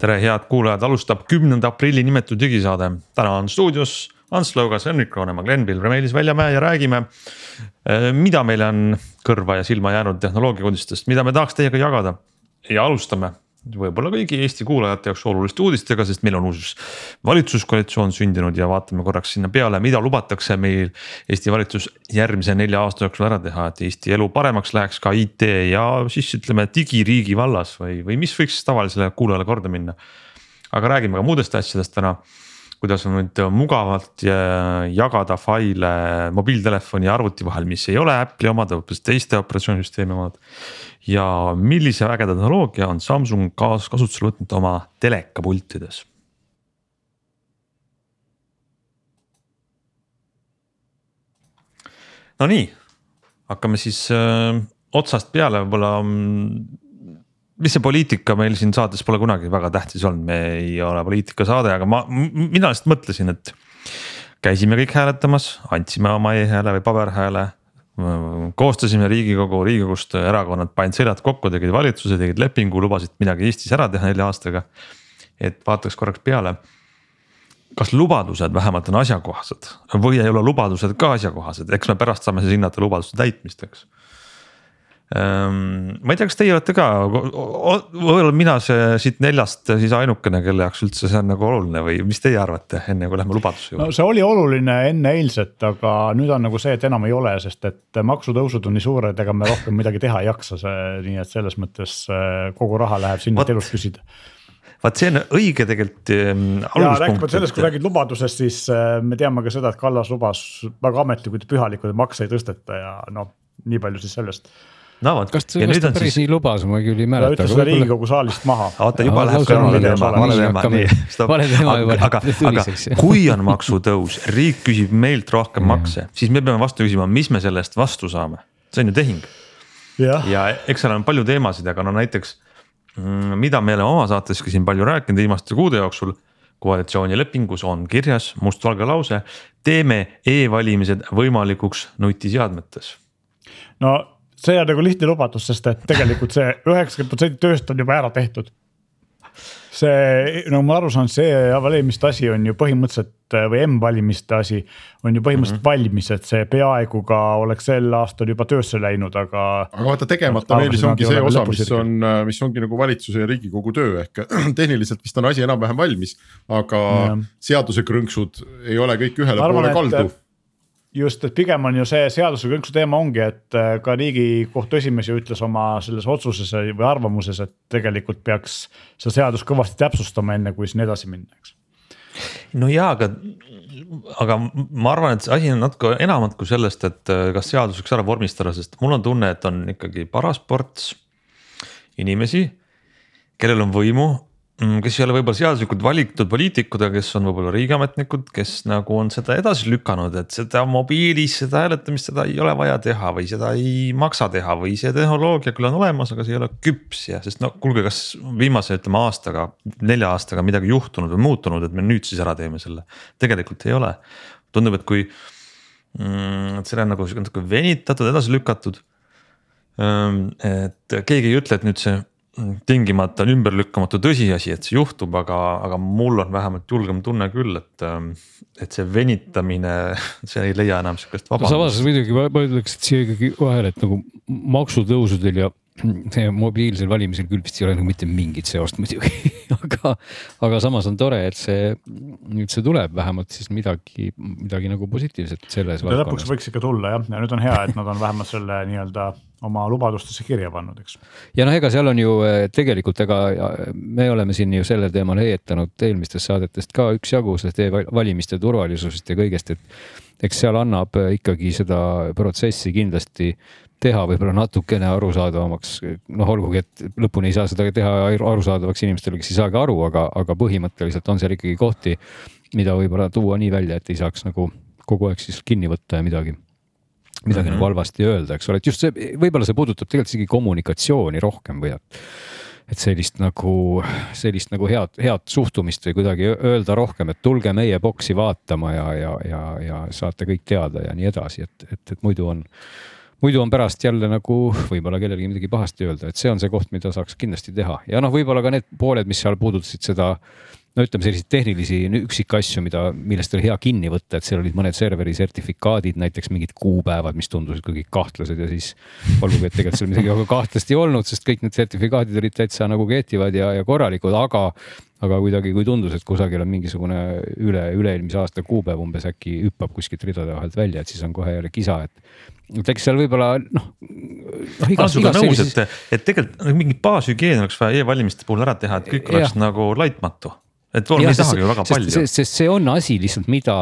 tere, head kuulajad, alustab kümnenda aprilli nimetud digisaade. täna on stuudios Ants Lõugas, Henrik Roonemaa, Glen Pilvre, Meelis Väljamäe ja räägime. Eh, mida meile on kõrva ja silma jäänud tehnoloogia uudistest, mida me tahaks teiega jagada ja alustame võib-olla kõigi Eesti kuulajate jaoks oluliste uudistega, sest meil on uus valitsuskoalitsioon sündinud ja vaatame korraks sinna peale, mida lubatakse meil. Eesti valitsus järgmise nelja aasta jooksul ära teha, et Eesti elu paremaks läheks ka IT ja siis ütleme digiriigi vallas või, või mis võiks tavalisele kuulajale korda minna. aga räägime ka muudest asjadest täna kuidas on nüüd mugavalt jagada faile mobiiltelefoni ja arvuti vahel, mis ei ole Apple'i omad, hoopis teiste operatsioonisüsteemi omad ja millise ägeda tehnoloogia on Samsung kasutusele võtnud oma telekapultides? Nonii, hakkame siis öö, äh, otsast peale, võib-olla. Mis see poliitika meil siin saates pole kunagi väga tähtis olnud, me ei ole poliitikasaade, aga ma, mina lihtsalt mõtlesin, et käisime kõik hääletamas, andsime oma e-hääle või paberhääle koostasime riigikogu, riigikogust erakonnad panid seljad kokku, tegid valitsuse, tegid lepingu, lubasid midagi Eestis ära teha nelja aastaga. et vaataks korraks peale. kas lubadused vähemalt on asjakohased või ei ole lubadused ka asjakohased, eks me pärast saame siis hinnata lubaduste täitmist, eks ma ei tea, kas teie olete ka, võib-olla mina see siit neljast siis ainukene, kelle jaoks üldse see on nagu oluline või mis teie arvate, enne kui lähme lubaduse juurde? no see oli oluline enne eilset, aga nüüd on nagu see, et enam ei ole, sest et maksutõusud on nii suured, ega me rohkem midagi teha ei jaksa, see nii et selles mõttes äh, kogu raha läheb sinna, et elus püsida vaat see on õige tegelikult ähm,. ja rääkimata sellest, kui räägid lubadusest, siis äh, me teame ka seda, et Kallas lubas väga ametlikult ja pühalikult, et makse ei tõsteta ja noh, nii palju siis sellest no vot. kas ta seda päris siis... nii lubas, ma küll ei mäleta. ta ütles seda Riigikogu saalist maha. oota juba läheb ka vale teema, vale teema, nii stopp. aga, aga, aga kui on maksutõus, riik küsib meilt rohkem makse, siis me peame vastu küsima, mis me selle eest vastu saame, see on ju tehing. ja eks seal on palju teemasid, aga no näiteks mm, mida me oleme oma saateski siin palju rääkinud viimaste kuude jooksul koalitsioonilepingus on kirjas mustvalge lause, teeme e-valimised võimalikuks nutiseadmetes. no see on nagu lihtne lubadus, sest et tegelikult see üheksakümmend protsenti tööst on juba ära tehtud. see, nagu ma aru saan, see valimiste asi on ju põhimõtteliselt või M-valimiste asi on ju põhimõtteliselt mm -hmm. valmis, et see peaaegu ka oleks sel aastal juba töösse läinud, aga. aga vaata tegemata Meelis ongi see osa, mis on, mis ongi nagu valitsuse ja riigikogu töö ehk tehniliselt vist on asi enam-vähem valmis, aga ja. seaduse krõnksud ei ole kõik ühele arvan, poole kaldu just, et pigem on ju see seaduse kõnksu teema ongi, et äh, ka riigikohtu esimees ju ütles oma selles otsuses või arvamuses, et tegelikult peaks seda seadust kõvasti täpsustama, enne kui siin edasi minna, eks. no jaa, aga, aga ma arvan, et see asi on natuke enamat kui sellest, et äh, kas seadus võiks ära vormistada, sest mul on tunne, et on ikkagi paras ports inimesi, kellel on võimu kes ei ole võib-olla seaduslikult valitud poliitikud, aga kes on võib-olla riigiametnikud, kes nagu on seda edasi lükanud, et seda mobiilis, seda hääletamist, seda ei ole vaja teha või seda ei maksa teha või see tehnoloogia küll on olemas, aga see ei ole küps ja sest no kuulge, kas viimase ütleme aastaga, nelja aastaga midagi juhtunud või muutunud, et me nüüd siis ära teeme selle. tegelikult ei ole, tundub, et kui mm, see on nagu natuke venitatud, edasi lükatud. Mm, et keegi ei ütle, et nüüd see tingimata on ümberlükkamatu tõsiasi, et see juhtub, aga, aga mul on vähemalt julgem tunne küll, et. et see venitamine, see ei leia enam sihukest vabandust no,. samas muidugi ma, ma ütleks, et siia ikkagi vahele, et nagu maksutõusudel ja mobiilsel valimisel küll vist ei ole nagu mitte mingit seost muidugi aga, aga samas on tore, et see, nüüd see tuleb vähemalt siis midagi, midagi nagu positiivset selles. lõpuks võiks ikka tulla jah, ja nüüd on hea, et nad on vähemalt selle nii-öelda oma lubadustesse kirja pannud, eks. ja noh, ega seal on ju eh, tegelikult, ega me oleme siin ju sellel teemal heietanud eelmistest saadetest ka üksjagu sellest e-valimiste turvalisusest ja kõigest, et eks seal annab ikkagi seda protsessi kindlasti teha võib-olla natukene arusaadavamaks, noh, olgugi, et lõpuni ei saa seda teha arusaadavaks inimestele, kes ei saagi aru, aga, aga põhimõtteliselt on seal ikkagi kohti, mida võib-olla tuua nii välja, et ei saaks nagu kogu aeg siis kinni võtta ja midagi midagi mm -hmm. nagu halvasti öelda, eks ole, et just see, võib-olla see puudutab tegelikult isegi kommunikatsiooni rohkem või et et sellist nagu, sellist nagu head, head suhtumist või kuidagi öelda rohkem, et tulge meie boksi vaatama ja, ja, ja, ja saate kõik teada ja nii edasi, et, et, et muidu on, muidu on pärast jälle nagu võib-olla kellelegi midagi pahasti öelda, et see on see koht, mida saaks kindlasti teha. Ja noh, võib-olla ka need pooled, mis seal puudutasid seda no ütleme selliseid tehnilisi üksikasju, mida, millest oli hea kinni võtta, et seal olid mõned serveri sertifikaadid, näiteks mingid kuupäevad, mis tundusid kuidagi kahtlased ja siis. olgugi, et tegelikult seal midagi väga kahtlast ei olnud, sest kõik need sertifikaadid olid täitsa nagu kehtivad ja, ja korralikud, aga aga kuidagi, kui tundus, et kusagil on mingisugune üle, üle-eelmise aasta kuupäev umbes äkki hüppab kuskilt ridade vahelt välja, et siis on kohe jälle kisa, et. et eks seal võib-olla noh no,. ma olen sinuga nõus, et, et tegelikult mingi baashügieen oleks vaja e-valimiste puhul ära teha, et kõik oleks ja. nagu laitmatu et vorm ei tahagi ju väga sest, palju. sest see on asi lihtsalt, mida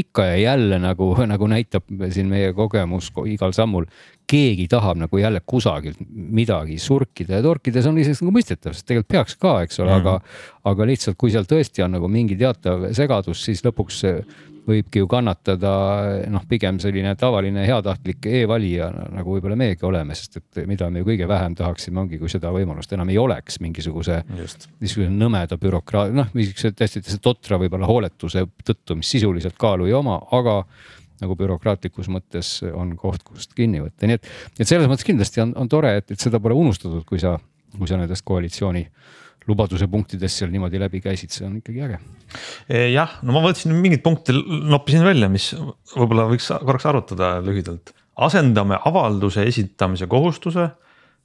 ikka ja jälle nagu, nagu näitab siin meie kogemus igal sammul. keegi tahab nagu jälle kusagilt midagi surkida ja torkida, see on isegi nagu mõistetav, sest tegelikult peaks ka, eks ole mm, -hmm. aga, aga lihtsalt, kui seal tõesti on nagu mingi teatav segadus, siis lõpuks võibki ju kannatada noh, pigem selline tavaline heatahtlik e-valija nagu võib-olla meiegi oleme, sest et mida me ju kõige vähem tahaksime, ongi, kui seda võimalust enam ei oleks mingisuguse. niisuguse nõmeda bürokraat, noh, niisuguse täiesti totra võib-olla hooletuse tõttu, mis sisuliselt kaalu ei oma, aga nagu bürokraatlikus mõttes on koht, kust kinni võtta, nii et, et selles mõttes kindlasti on, on tore, et, et seda pole unustatud, kui sa, kui sa nendest koalitsiooni lubaduse punktidest seal niimoodi läbi käisid, see on ikkagi äge. E, jah, no ma võtsin mingeid punkte, noppisin välja, mis võib-olla võiks korraks arutada lühidalt. asendame avalduse esitamise kohustuse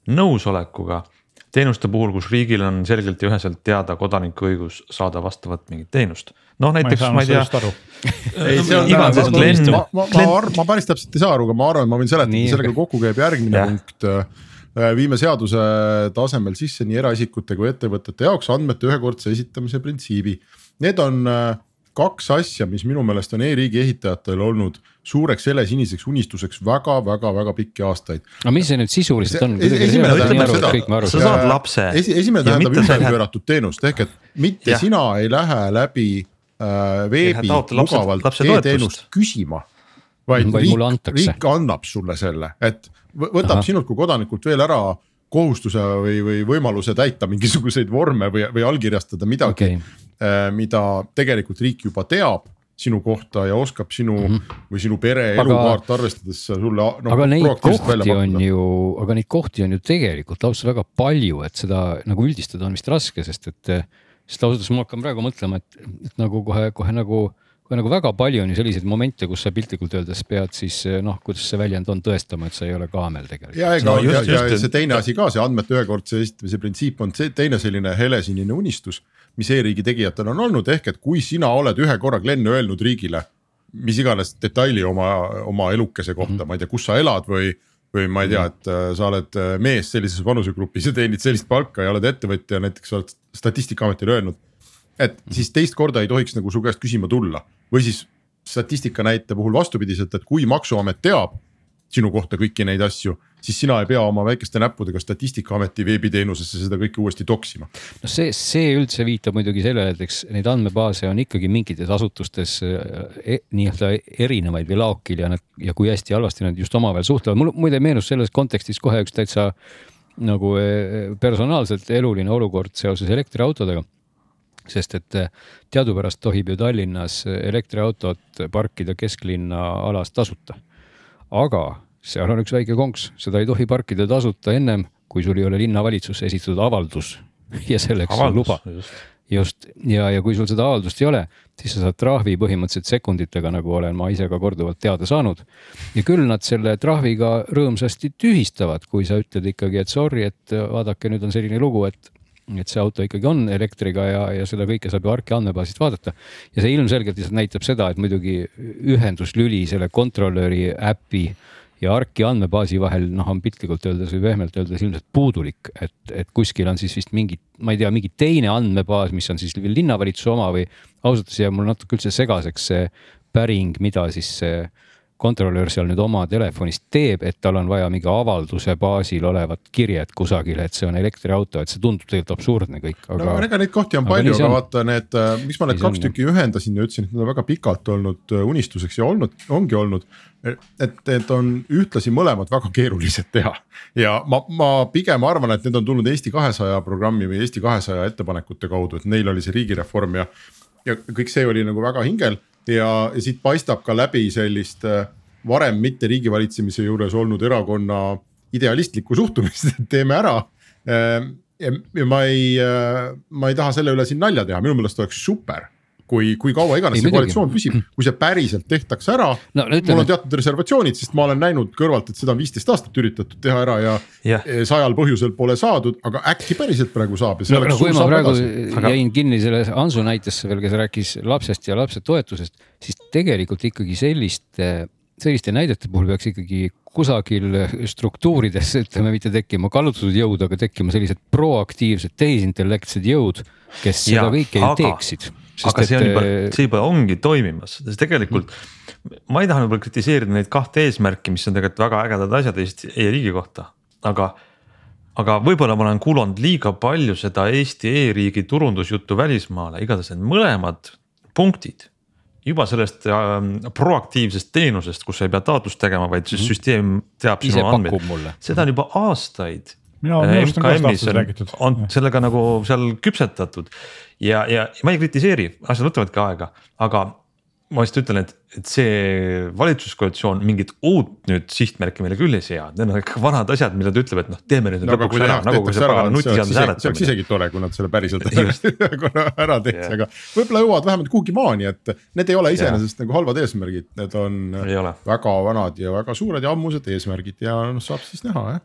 nõusolekuga teenuste puhul, kus riigil on selgelt ja üheselt teada kodaniku õigus saada vastavat mingit teenust. noh, näiteks ma ei, ma ei tea. ei, see on, ma, päris täpselt ei saa aru, aga ma arvan, et ma võin seletada, sellega kokku käib järgmine ja. punkt viime seaduse tasemel sisse nii eraisikute kui ettevõtete jaoks andmete ühekordse esitamise printsiibi. Need on äh, kaks asja, mis minu meelest on e-riigi ehitajatel olnud suureks helesiniseks unistuseks väga-väga-väga pikki aastaid. no mis see nüüd sisuliselt on? esimene tähendab seda, sa saad lapse. esi, esimene tähendab ümberpööratud teenust ehk et mitte ja. sina ei lähe läbi äh, veebi mugavalt e-teenust küsima vaid riik, riik annab sulle selle, et võtab Aha. sinult kui kodanikult veel ära kohustuse või, või võimaluse täita mingisuguseid vorme või, või allkirjastada midagi okay., äh, mida tegelikult riik juba teab sinu kohta ja oskab sinu mm -hmm. või sinu pere elukaart arvestades sulle no,. aga neid kohti on ju, aga neid kohti on ju tegelikult lausa väga palju, et seda nagu üldistada on vist raske, sest et. sest ausalt öeldes ma hakkan praegu mõtlema, et, et nagu kohe, kohe nagu nagu väga palju on ju selliseid momente, kus sa piltlikult öeldes pead siis noh, kuidas see väljend on, tõestama, et sa ei ole kaamel tegelikult. ja ega no, just, ja, just, ja see teine asi ka, see andmete ühekordse esitamise printsiip on see teine selline helesinine unistus, mis e-riigi tegijatel on olnud, ehk et kui sina oled ühe korra Glen öelnud riigile mis iganes detaili oma, oma elukese kohta mm, -hmm. ma ei tea, kus sa elad või või ma ei tea, et äh, sa oled äh, mees sellises vanusegrupis ja teenid sellist palka ja oled ettevõtja, näiteks oled statistikaametile öelnud. et siis teist korda ei tohiks nagu su käest küsima tulla või siis statistika näite puhul vastupidiselt, et kui maksuamet teab sinu kohta kõiki neid asju, siis sina ei pea oma väikeste näppudega statistikaameti veebiteenusesse seda kõike uuesti toksima. no see, see üldse viitab muidugi sellele, et eks neid andmebaase on ikkagi mingites asutustes e, nii-öelda erinevaid või laokil ja nad ja kui hästi-halvasti nad just omavahel suhtlevad, mul muide meenus selles kontekstis kohe üks täitsa nagu e, personaalselt eluline olukord seoses elektriautodega sest et eh, teadupärast tohib ju Tallinnas elektriautot parkida kesklinna alas tasuta. aga seal on üks väike konks, seda ei tohi parkida tasuta ennem, kui sul ei ole linnavalitsusse esitatud avaldus ja selleks avaldus, on luba. just ja, ja kui sul seda avaldust ei ole, siis sa saad trahvi põhimõtteliselt sekunditega, nagu olen ma ise ka korduvalt teada saanud. ja küll nad selle trahviga rõõmsasti tühistavad, kui sa ütled ikkagi, et sorry, et vaadake, nüüd on selline lugu, et et see auto ikkagi on elektriga ja, ja seda kõike saab ju ARK-i andmebaasist vaadata. ja see ilmselgelt lihtsalt näitab seda, et muidugi ühenduslüli selle kontrolöri äpi ja ARK-i andmebaasi vahel, noh, on piltlikult öeldes või pehmelt öeldes ilmselt puudulik, et, et kuskil on siis vist mingi, ma ei tea, mingi teine andmebaas, mis on siis linnavalitsuse oma või ausalt öeldes jääb mul natuke üldse segaseks see päring, mida siis see kontrolör seal nüüd oma telefonist teeb, et tal on vaja mingi avalduse baasil olevat kirjet kusagile, et see on elektriauto, et see tundub tegelikult absurdne kõik, aga. no ega neid kohti on palju, aga vaata need, äh, miks ma need kaks tükki ühendasin ja ütlesin, et need on väga pikalt olnud äh, unistuseks ja olnud, ongi olnud. et need on ühtlasi mõlemad väga keerulised teha ja ma, ma pigem arvan, et need on tulnud Eesti kahesaja programmi või Eesti kahesaja ettepanekute kaudu, et neil oli see riigireform ja ja kõik see oli nagu väga hingel ja, ja siit paistab ka läbi sellist äh, varem mitte riigivalitsemise juures olnud erakonna idealistlikku suhtumist, et teeme ära. ja, ja ma ei, ma ei taha selle üle siin nalja teha, minu meelest oleks super kui, kui kaua iganes see koalitsioon püsib, kui see päriselt tehtakse ära no,. mul on teatud reservatsioonid, sest ma olen näinud kõrvalt, et seda on viisteist aastat üritatud teha ära ja yeah. sajal põhjusel pole saadud, aga äkki päriselt praegu saab. no, no kui ma praegu aga... jäin kinni selle Hansu näitesse veel, kes rääkis lapsest ja lapsetoetusest, siis tegelikult ikkagi selliste selliste näidete puhul peaks ikkagi kusagil struktuurides, ütleme mitte tekkima kallutatud jõud, aga tekkima sellised proaktiivsed tehisintellektsed jõud, kes ja, seda kõike ju teeksid. Aga et... see on juba, see juba ongi toimimas, sest tegelikult ma ei taha võib-olla kritiseerida neid kahte eesmärki, mis on tegelikult väga ägedad asjad Eesti e-riigi kohta, aga aga võib-olla ma olen kuulanud liiga palju seda Eesti e-riigi turundusjuttu välismaale, igatahes need mõlemad punktid juba sellest äh, proaktiivsest teenusest, kus sa ei pea taotlust tegema, vaid siis mm -hmm. süsteem teab sinu andmeid, seda on juba aastaid. Minu meelest on ka aastaid räägitud. on sellega nagu seal küpsetatud. Ja, ja ma ei kritiseeri, asjad võtavadki aega, aga ma lihtsalt ütlen, et, et see valitsuskoalitsioon mingit uut nüüd sihtmärki meile küll ei sea, need on ikka vanad asjad, mille ta ütleb, et noh, teeme nüüd no, lõpuks ära, nagu see pagana nutiseaduse hääletamine. see oleks isegi tore, kui nad selle päriselt ära teeks, aga võib-olla jõuavad vähemalt kuhugi maani, et need ei ole iseenesest nagu halvad eesmärgid, need on väga vanad ja väga suured ja ammused eesmärgid ja noh, saab siis näha jah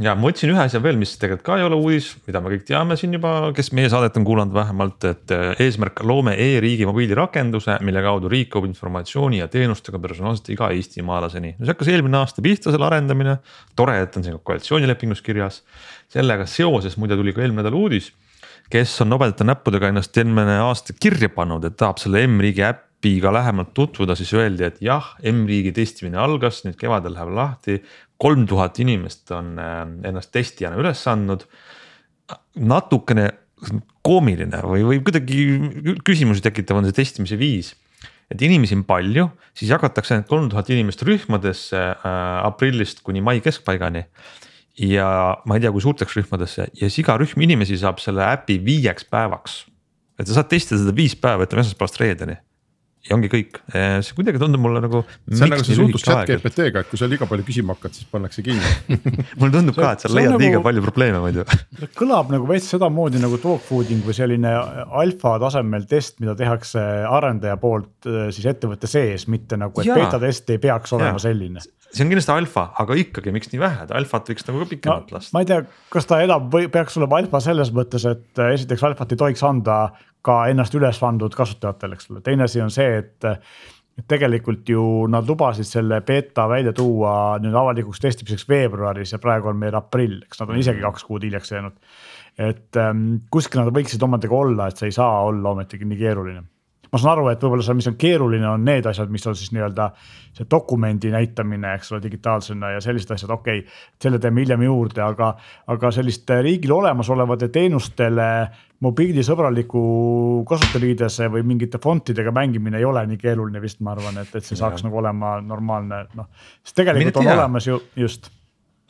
ja ma otsin ühe asja veel, mis tegelikult ka ei ole uudis, mida me kõik teame siin juba, kes meie saadet on kuulanud vähemalt, et eh, eesmärk loome e-riigi mobiilirakenduse, mille kaudu riik kogub informatsiooni ja teenustega personaalselt iga eestimaalaseni. no see hakkas eelmine aasta pihta, selle arendamine, tore, et on siin ka koalitsioonilepingus kirjas. sellega seoses muide tuli ka eelmine nädal uudis, kes on nobedate näppudega ennast eelmine aasta kirja pannud, et tahab selle M-riigi äpiga lähemalt tutvuda, siis öeldi, et jah, M-riigi testimine algas, nüüd kevadel läheb lahti kolm tuhat inimest on äh, ennast testijana üles andnud. natukene koomiline või, või kuidagi küsimusi tekitav on see testimise viis. et inimesi on palju, siis jagatakse need kolm tuhat inimest rühmadesse äh, aprillist kuni mai keskpaigani. ja ma ei tea, kui suurteks rühmadesse ja siis iga rühm inimesi saab selle äpi viieks päevaks. et sa saad testida seda viis päeva, ütleme esmaspäevast reedeni ja ongi kõik, eh, see kuidagi tundub mulle nagu. see on nagu see suhtlus chat GPT-ga, et kui sa liiga palju küsima hakkad, siis pannakse kinni mulle tundub ka, et sa leiad nagu, liiga palju probleeme muidu kõlab nagu veits sedamoodi nagu dogfooding või selline alfa tasemel test, mida tehakse arendaja poolt eh, siis ettevõtte sees, mitte nagu, et beeta test ei peaks olema ja. selline see on kindlasti alfa, aga ikkagi, miks nii vähe, alfat võiks nagu ka pikemalt no, lasta. ma ei tea, kas ta enam või peaks olema alfa selles mõttes, et eh, esiteks alfat ei tohiks anda ka ennast üles pandud kasutajatele, eks ole, teine asi on see, et et tegelikult ju nad lubasid selle beeta välja tuua nüüd avalikuks testimiseks veebruaris ja praegu on meil aprill, eks nad on isegi mhm. kaks kuud hiljaks jäänud. et ähm, kuskil nad võiksid omadega olla, et see ei saa olla ometigi nii keeruline ma saan aru, et võib-olla seal, mis on keeruline, on need asjad, mis on siis nii-öelda see dokumendi näitamine, eks ole, digitaalsena ja sellised asjad, okei okay,. selle teeme hiljem juurde, aga, aga selliste riigil olemasolevate teenustele mobiilisõbraliku kasutajaliidese või mingite fontidega mängimine ei ole nii keeruline vist, ma arvan, et, et see saaks ja. nagu olema normaalne, noh. sest tegelikult on olemas ju, just.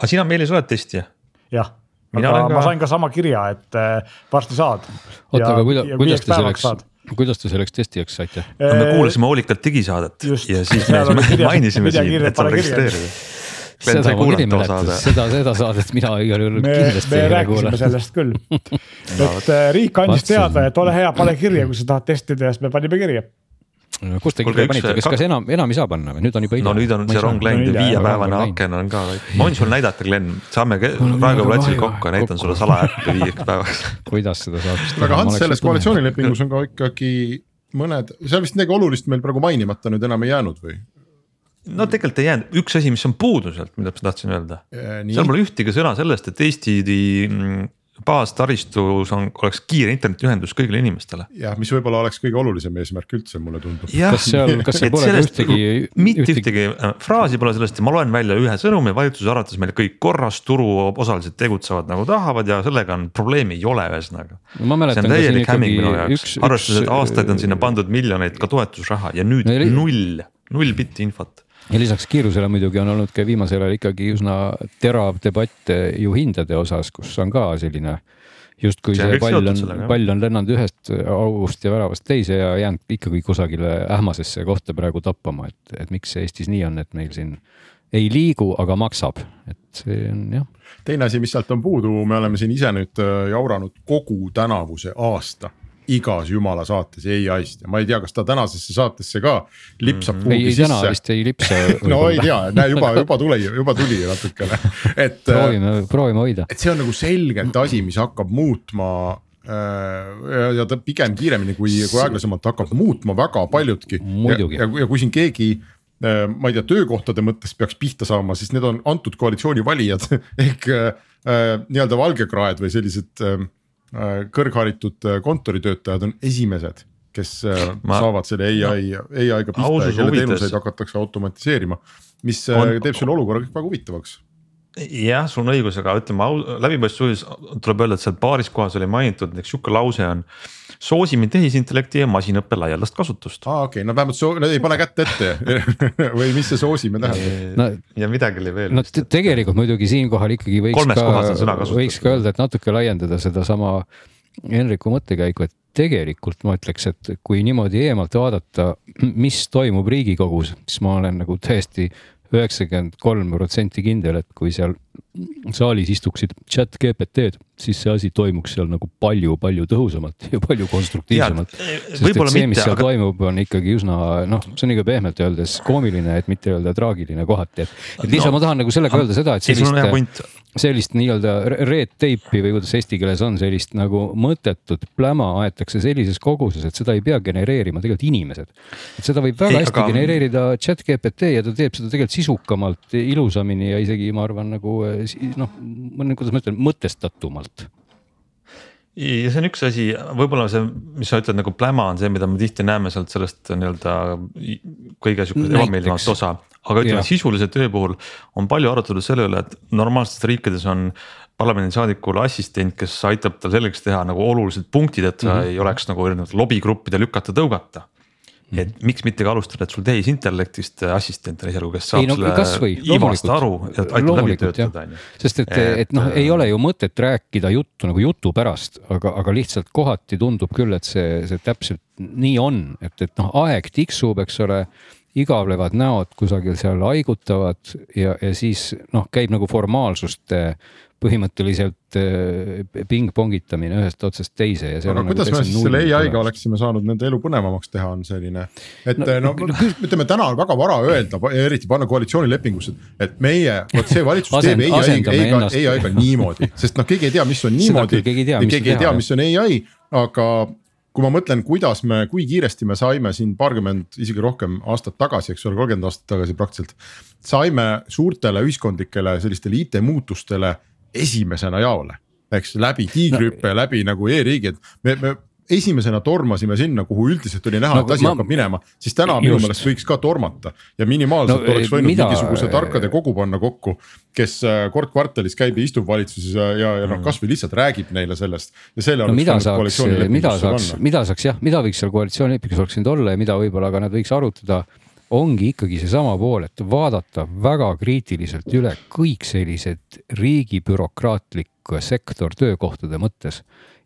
aga sina, Meelis, oled testija? jah aga ka... ma sain ka sama kirja, et äh, varsti saad. oota, aga kuidas, kuidas te selleks, kuidas te selleks testijaks saite? me kuulasime hoolikalt digisaadet Just, ja siis me mainisime siin, et saab registreerida. seda ma küll ei mäleta, seda, seda saadet mina igal juhul kindlasti ei kuulanud. sellest küll, et äh, riik andis teada, et ole hea, pane kirja, kui sa tahad testida ja siis me panime kirja kust te kirja panite, kas, kas enam, enam ei saa panna või? Nüüd on juba hilja? no nüüd on see rong läinud ja viiepäevane aken on ka, ma võin sulle näidata, Glen, saame praegu platsil kokku ja näitan sulle salaäppi viieks päevaks. Kuidas seda saab? aga Hans, selles koalitsioonilepingus on ka ikkagi mõned, seal vist midagi olulist meil praegu mainimata nüüd enam ei jäänud või? no tegelikult ei jäänud, üks asi, mis on puudu sealt, mida ma tahtsin öelda, seal pole ühtegi sõna sellest, et Eesti mm, baastaristus on, oleks kiire internetiühendus kõigile inimestele. jah, mis võib-olla oleks kõige olulisem eesmärk üldse, mulle tundub. kas seal, kas seal pole ühtegi. mitte ühtegi, ühtegi äh, fraasi pole sellest ja ma loen välja ühe sõnumi, valitsuse arvates meil kõik korras, turuosalised tegutsevad nagu tahavad ja sellega on probleemi ei ole, ühesõnaga. No, see on täielik hämming minu jaoks, arvestades, et aastaid on sinna pandud miljoneid ka toetusraha ja nüüd no, null, null bitti infot ja lisaks kiirusele muidugi on olnud ka viimasel ajal ikkagi üsna terav debatt ju hindade osas, kus on ka selline justkui see, see pall on, pall on lennanud ühest ühest august ja väravast teise ja jäänud ikkagi kusagile ähmasesse kohta praegu tappama, et, et miks see Eestis nii on, et meil siin ei liigu, aga maksab, et see on jah. teine asi, mis sealt on puudu, me oleme siin ise nüüd äh, jauranud kogu tänavuse aasta igas jumala saates ai-st ja ma ei tea, kas ta tänasesse saatesse ka lipsab mm -hmm. kuhugi sisse. täna vist ei lipsa no ei tea, näe juba, juba tuli, juba tuli natukene, et. Äh, proovime, proovime hoida. et see on nagu selgelt asi, mis hakkab muutma äh, ja ta pigem kiiremini kui, kui aeglasemalt hakkab muutma väga paljudki. ja, ja, ja kui siin keegi Äh, ma ei tea, töökohtade mõttes peaks pihta saama, siis need on antud koalitsiooni valijad ehk äh, nii-öelda valgekraed või sellised äh, äh kõrgharitud äh, kontoritöötajad on esimesed, kes äh, ma, saavad selle ai, ai-ga pihta ja kelle teenuseid hakatakse automatiseerima. mis on, teeb selle olukorra kõik väga huvitavaks jah, sul on õigus, aga ütleme läbipaistvuses tuleb öelda, et seal paaris kohas oli mainitud, näiteks sihuke lause on soosime tehisintellekti ja masinõppe laialdast kasutust. aa okei okay., no vähemalt soo-, no ei pane kätt ette või mis see soosime tähendab no,? ja midagi oli veel. no tegelikult muidugi siinkohal ikkagi võiks ka, võiks ka öelda, et natuke laiendada sedasama Henriku mõttekäiku, et tegelikult ma ütleks, et kui niimoodi eemalt vaadata, mis toimub Riigikogus, siis ma olen nagu täiesti üheksakümmend kolm protsenti kindel, et kui seal saalis istuksid chat GPT-d, siis see asi toimuks seal nagu palju-palju tõhusamalt ja palju konstruktiivsemalt. sest et see, mis seal aga... toimub, on ikkagi üsna noh, see on ikka pehmelt öeldes koomiline, et mitte öelda traagiline kohati, et. et lihtsalt no, ma tahan nagu sellega öelda seda, et sellist, sellist nii-öelda red tape'i või kuidas eesti keeles on, sellist nagu mõttetut pläma aetakse sellises koguses, et seda ei pea genereerima tegelikult inimesed. et seda võib väga ei, hästi aga... genereerida chat GPT ja ta teeb seda tegelikult sisukamalt, ilusamini ja isegi ma arvan nagu noh, kuidas ma ütlen, mõtestatumalt ja see on üks asi, võib-olla see, mis sa ütled nagu pläma on see, mida me tihti näeme sealt sellest nii-öelda kõige sihukest ebameeldivamat osa. aga ütleme sisulise töö puhul on palju arutatud selle üle, et normaalsetes riikides on parlamendisaadikul assistent, kes aitab tal selgeks teha nagu olulised punktid, et sa mm -hmm. ei oleks nagu erinevate lobigruppide lükata-tõugata et miks mitte ka alustada, et sul tehisintellektist assistent on esialgu, kes saab ei, no, selle ivast aru ja aitab läbi töötada, on ju. sest et, et noh, ei ole ju mõtet rääkida juttu nagu jutu pärast, aga, aga lihtsalt kohati tundub küll, et see, see täpselt nii on, et, et noh, aeg tiksub, eks ole igavlevad näod kusagil seal haigutavad ja, ja siis noh, käib nagu formaalsuste põhimõtteliselt äh, pingpongitamine ühest otsast teise ja. aga nagu kuidas me siis selle ai-ga oleksime saanud nende elu põnevamaks teha, on selline, et no, no ütleme, täna on väga vara öelda, eriti panna koalitsioonilepingusse, et meie, vot see valitsus teeb ai-ga, ai-ga niimoodi, sest noh, keegi ei tea, mis on niimoodi, keegi ei tea, mis on ai, aga kui ma mõtlen, kuidas me, kui kiiresti me saime siin paarkümmend, isegi rohkem aastat tagasi, eks ole, kolmkümmend aastat tagasi praktiliselt. saime suurtele ühiskondlikele sellistele IT-muutustele esimesena jaole, eks läbi tiigrihüppe no, läbi nagu e-riigi, et me, me esimesena tormasime sinna, kuhu üldiselt oli näha no,, et asi ma, hakkab minema, siis täna minu meelest võiks ka tormata. ja minimaalselt no, oleks võinud mida, mingisuguse tarkade kogu panna kokku, kes äh, kord kvartalis käib ja istub valitsuses ja, ja, ja noh, mm. kasvõi lihtsalt räägib neile sellest. ja selle no, mida saaks, mida saaks, mida saaks jah, mida võiks seal koalitsioonilepingus oleks võinud olla ja mida võib-olla ka nad võiks arutada ongi ikkagi seesama pool, et vaadata väga kriitiliselt üle kõik sellised riigi bürokraatlik sektor töökohtade mõttes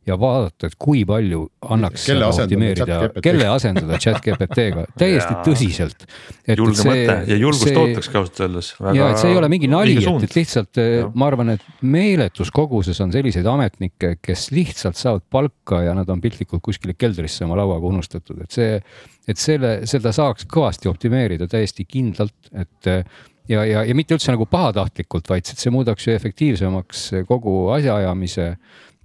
ja vaadata, et kui palju annaks kelle optimeerida, kelle asendada chat GPT-ga täiesti ja, tõsiselt. julge see, mõte ja julgust see, ootaks ausalt öeldes. ja et see ei ole mingi nali, et, et lihtsalt ja. ma arvan, et meeletus koguses on selliseid ametnikke, kes lihtsalt saavad palka ja nad on piltlikult kuskile keldrisse oma lauaga unustatud, et see, et selle, seda saaks kõvasti optimeerida täiesti kindlalt, et ja, ja, ja mitte üldse nagu pahatahtlikult, vaid see muudaks ju efektiivsemaks kogu asjaajamise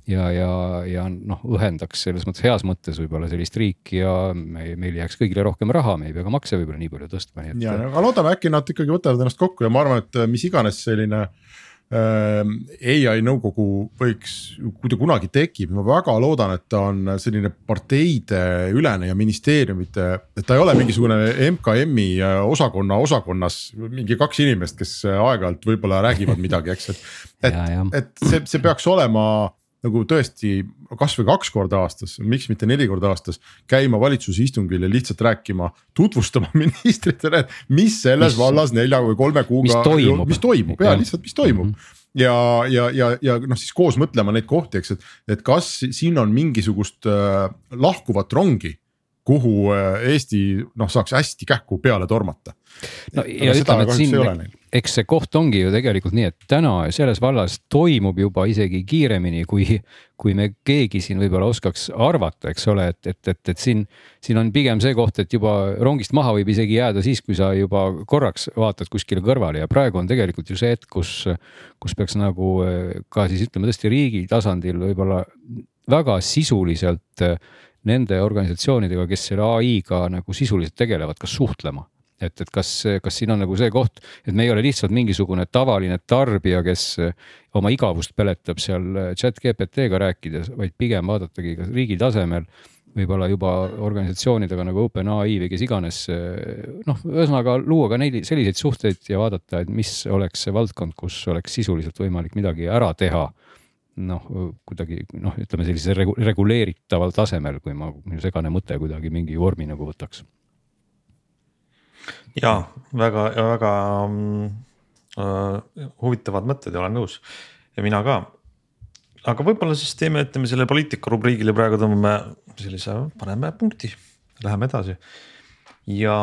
ja, ja, ja noh, õhendaks selles mõttes heas mõttes võib-olla sellist riiki ja me, meil jääks kõigile rohkem raha, me ei pea ka makse võib-olla nii palju tõstma, nii et. ja, aga loodame äkki nad ikkagi võtavad ennast kokku ja ma arvan, et mis iganes selline äh, ai nõukogu võiks, kui ta kunagi tekib, ma väga loodan, et ta on selline parteide ülene ja ministeeriumite, et ta ei ole mingisugune MKM-i äh, osakonna osakonnas mingi kaks inimest, kes aeg-ajalt võib-olla räägivad midagi, eks, et. et, et see, see peaks olema nagu tõesti kasvõi kaks korda aastas, miks mitte neli korda aastas. käima valitsuse istungil ja lihtsalt rääkima, tutvustama ministritele, mis selles mis, vallas nelja või kolme kuuga. mis toimub, toimub ja lihtsalt, mis toimub mm. -hmm ja, ja, ja, ja noh, siis koos mõtlema neid kohti, eks, et, et kas siin on mingisugust äh, lahkuvat rongi kuhu äh, Eesti noh, saaks hästi kähku peale tormata. no ja ütleme, et siin, eks see koht ongi ju tegelikult nii, et täna selles vallas toimub juba isegi kiiremini, kui, kui me keegi siin võib-olla oskaks arvata, eks ole, et, et, et, et siin, siin on pigem see koht, et juba rongist maha võib isegi jääda siis, kui sa juba korraks vaatad kuskile kõrvale. Ja praegu on tegelikult ju see hetk, kus, kus peaks nagu äh, ka siis ütleme tõesti riigi tasandil võib-olla väga sisuliselt nende organisatsioonidega, kes selle ai-ga nagu sisuliselt tegelevad, kas suhtlema et, et kas, kas siin on nagu see koht, et me ei ole lihtsalt mingisugune tavaline tarbija, kes oma igavust peletab seal chat GPT-ga rääkides, vaid pigem vaadatagi ka riigi tasemel võib-olla juba organisatsioonidega nagu OpenAI või kes iganes. noh, ühesõnaga luua ka neid selliseid suhteid ja vaadata, et mis oleks see valdkond, kus oleks sisuliselt võimalik midagi ära teha noh, kuidagi noh, ütleme sellisel regu reguleeritaval tasemel, kui ma, minu segane mõte kuidagi mingi vormi nagu võtaks. Ja väga, väga äh, huvitavad mõtted ja olen nõus ja mina ka. aga võib-olla siis teeme, ütleme selle poliitika rubriigile praegu tõmbame sellise, paneme punkti, läheme edasi. ja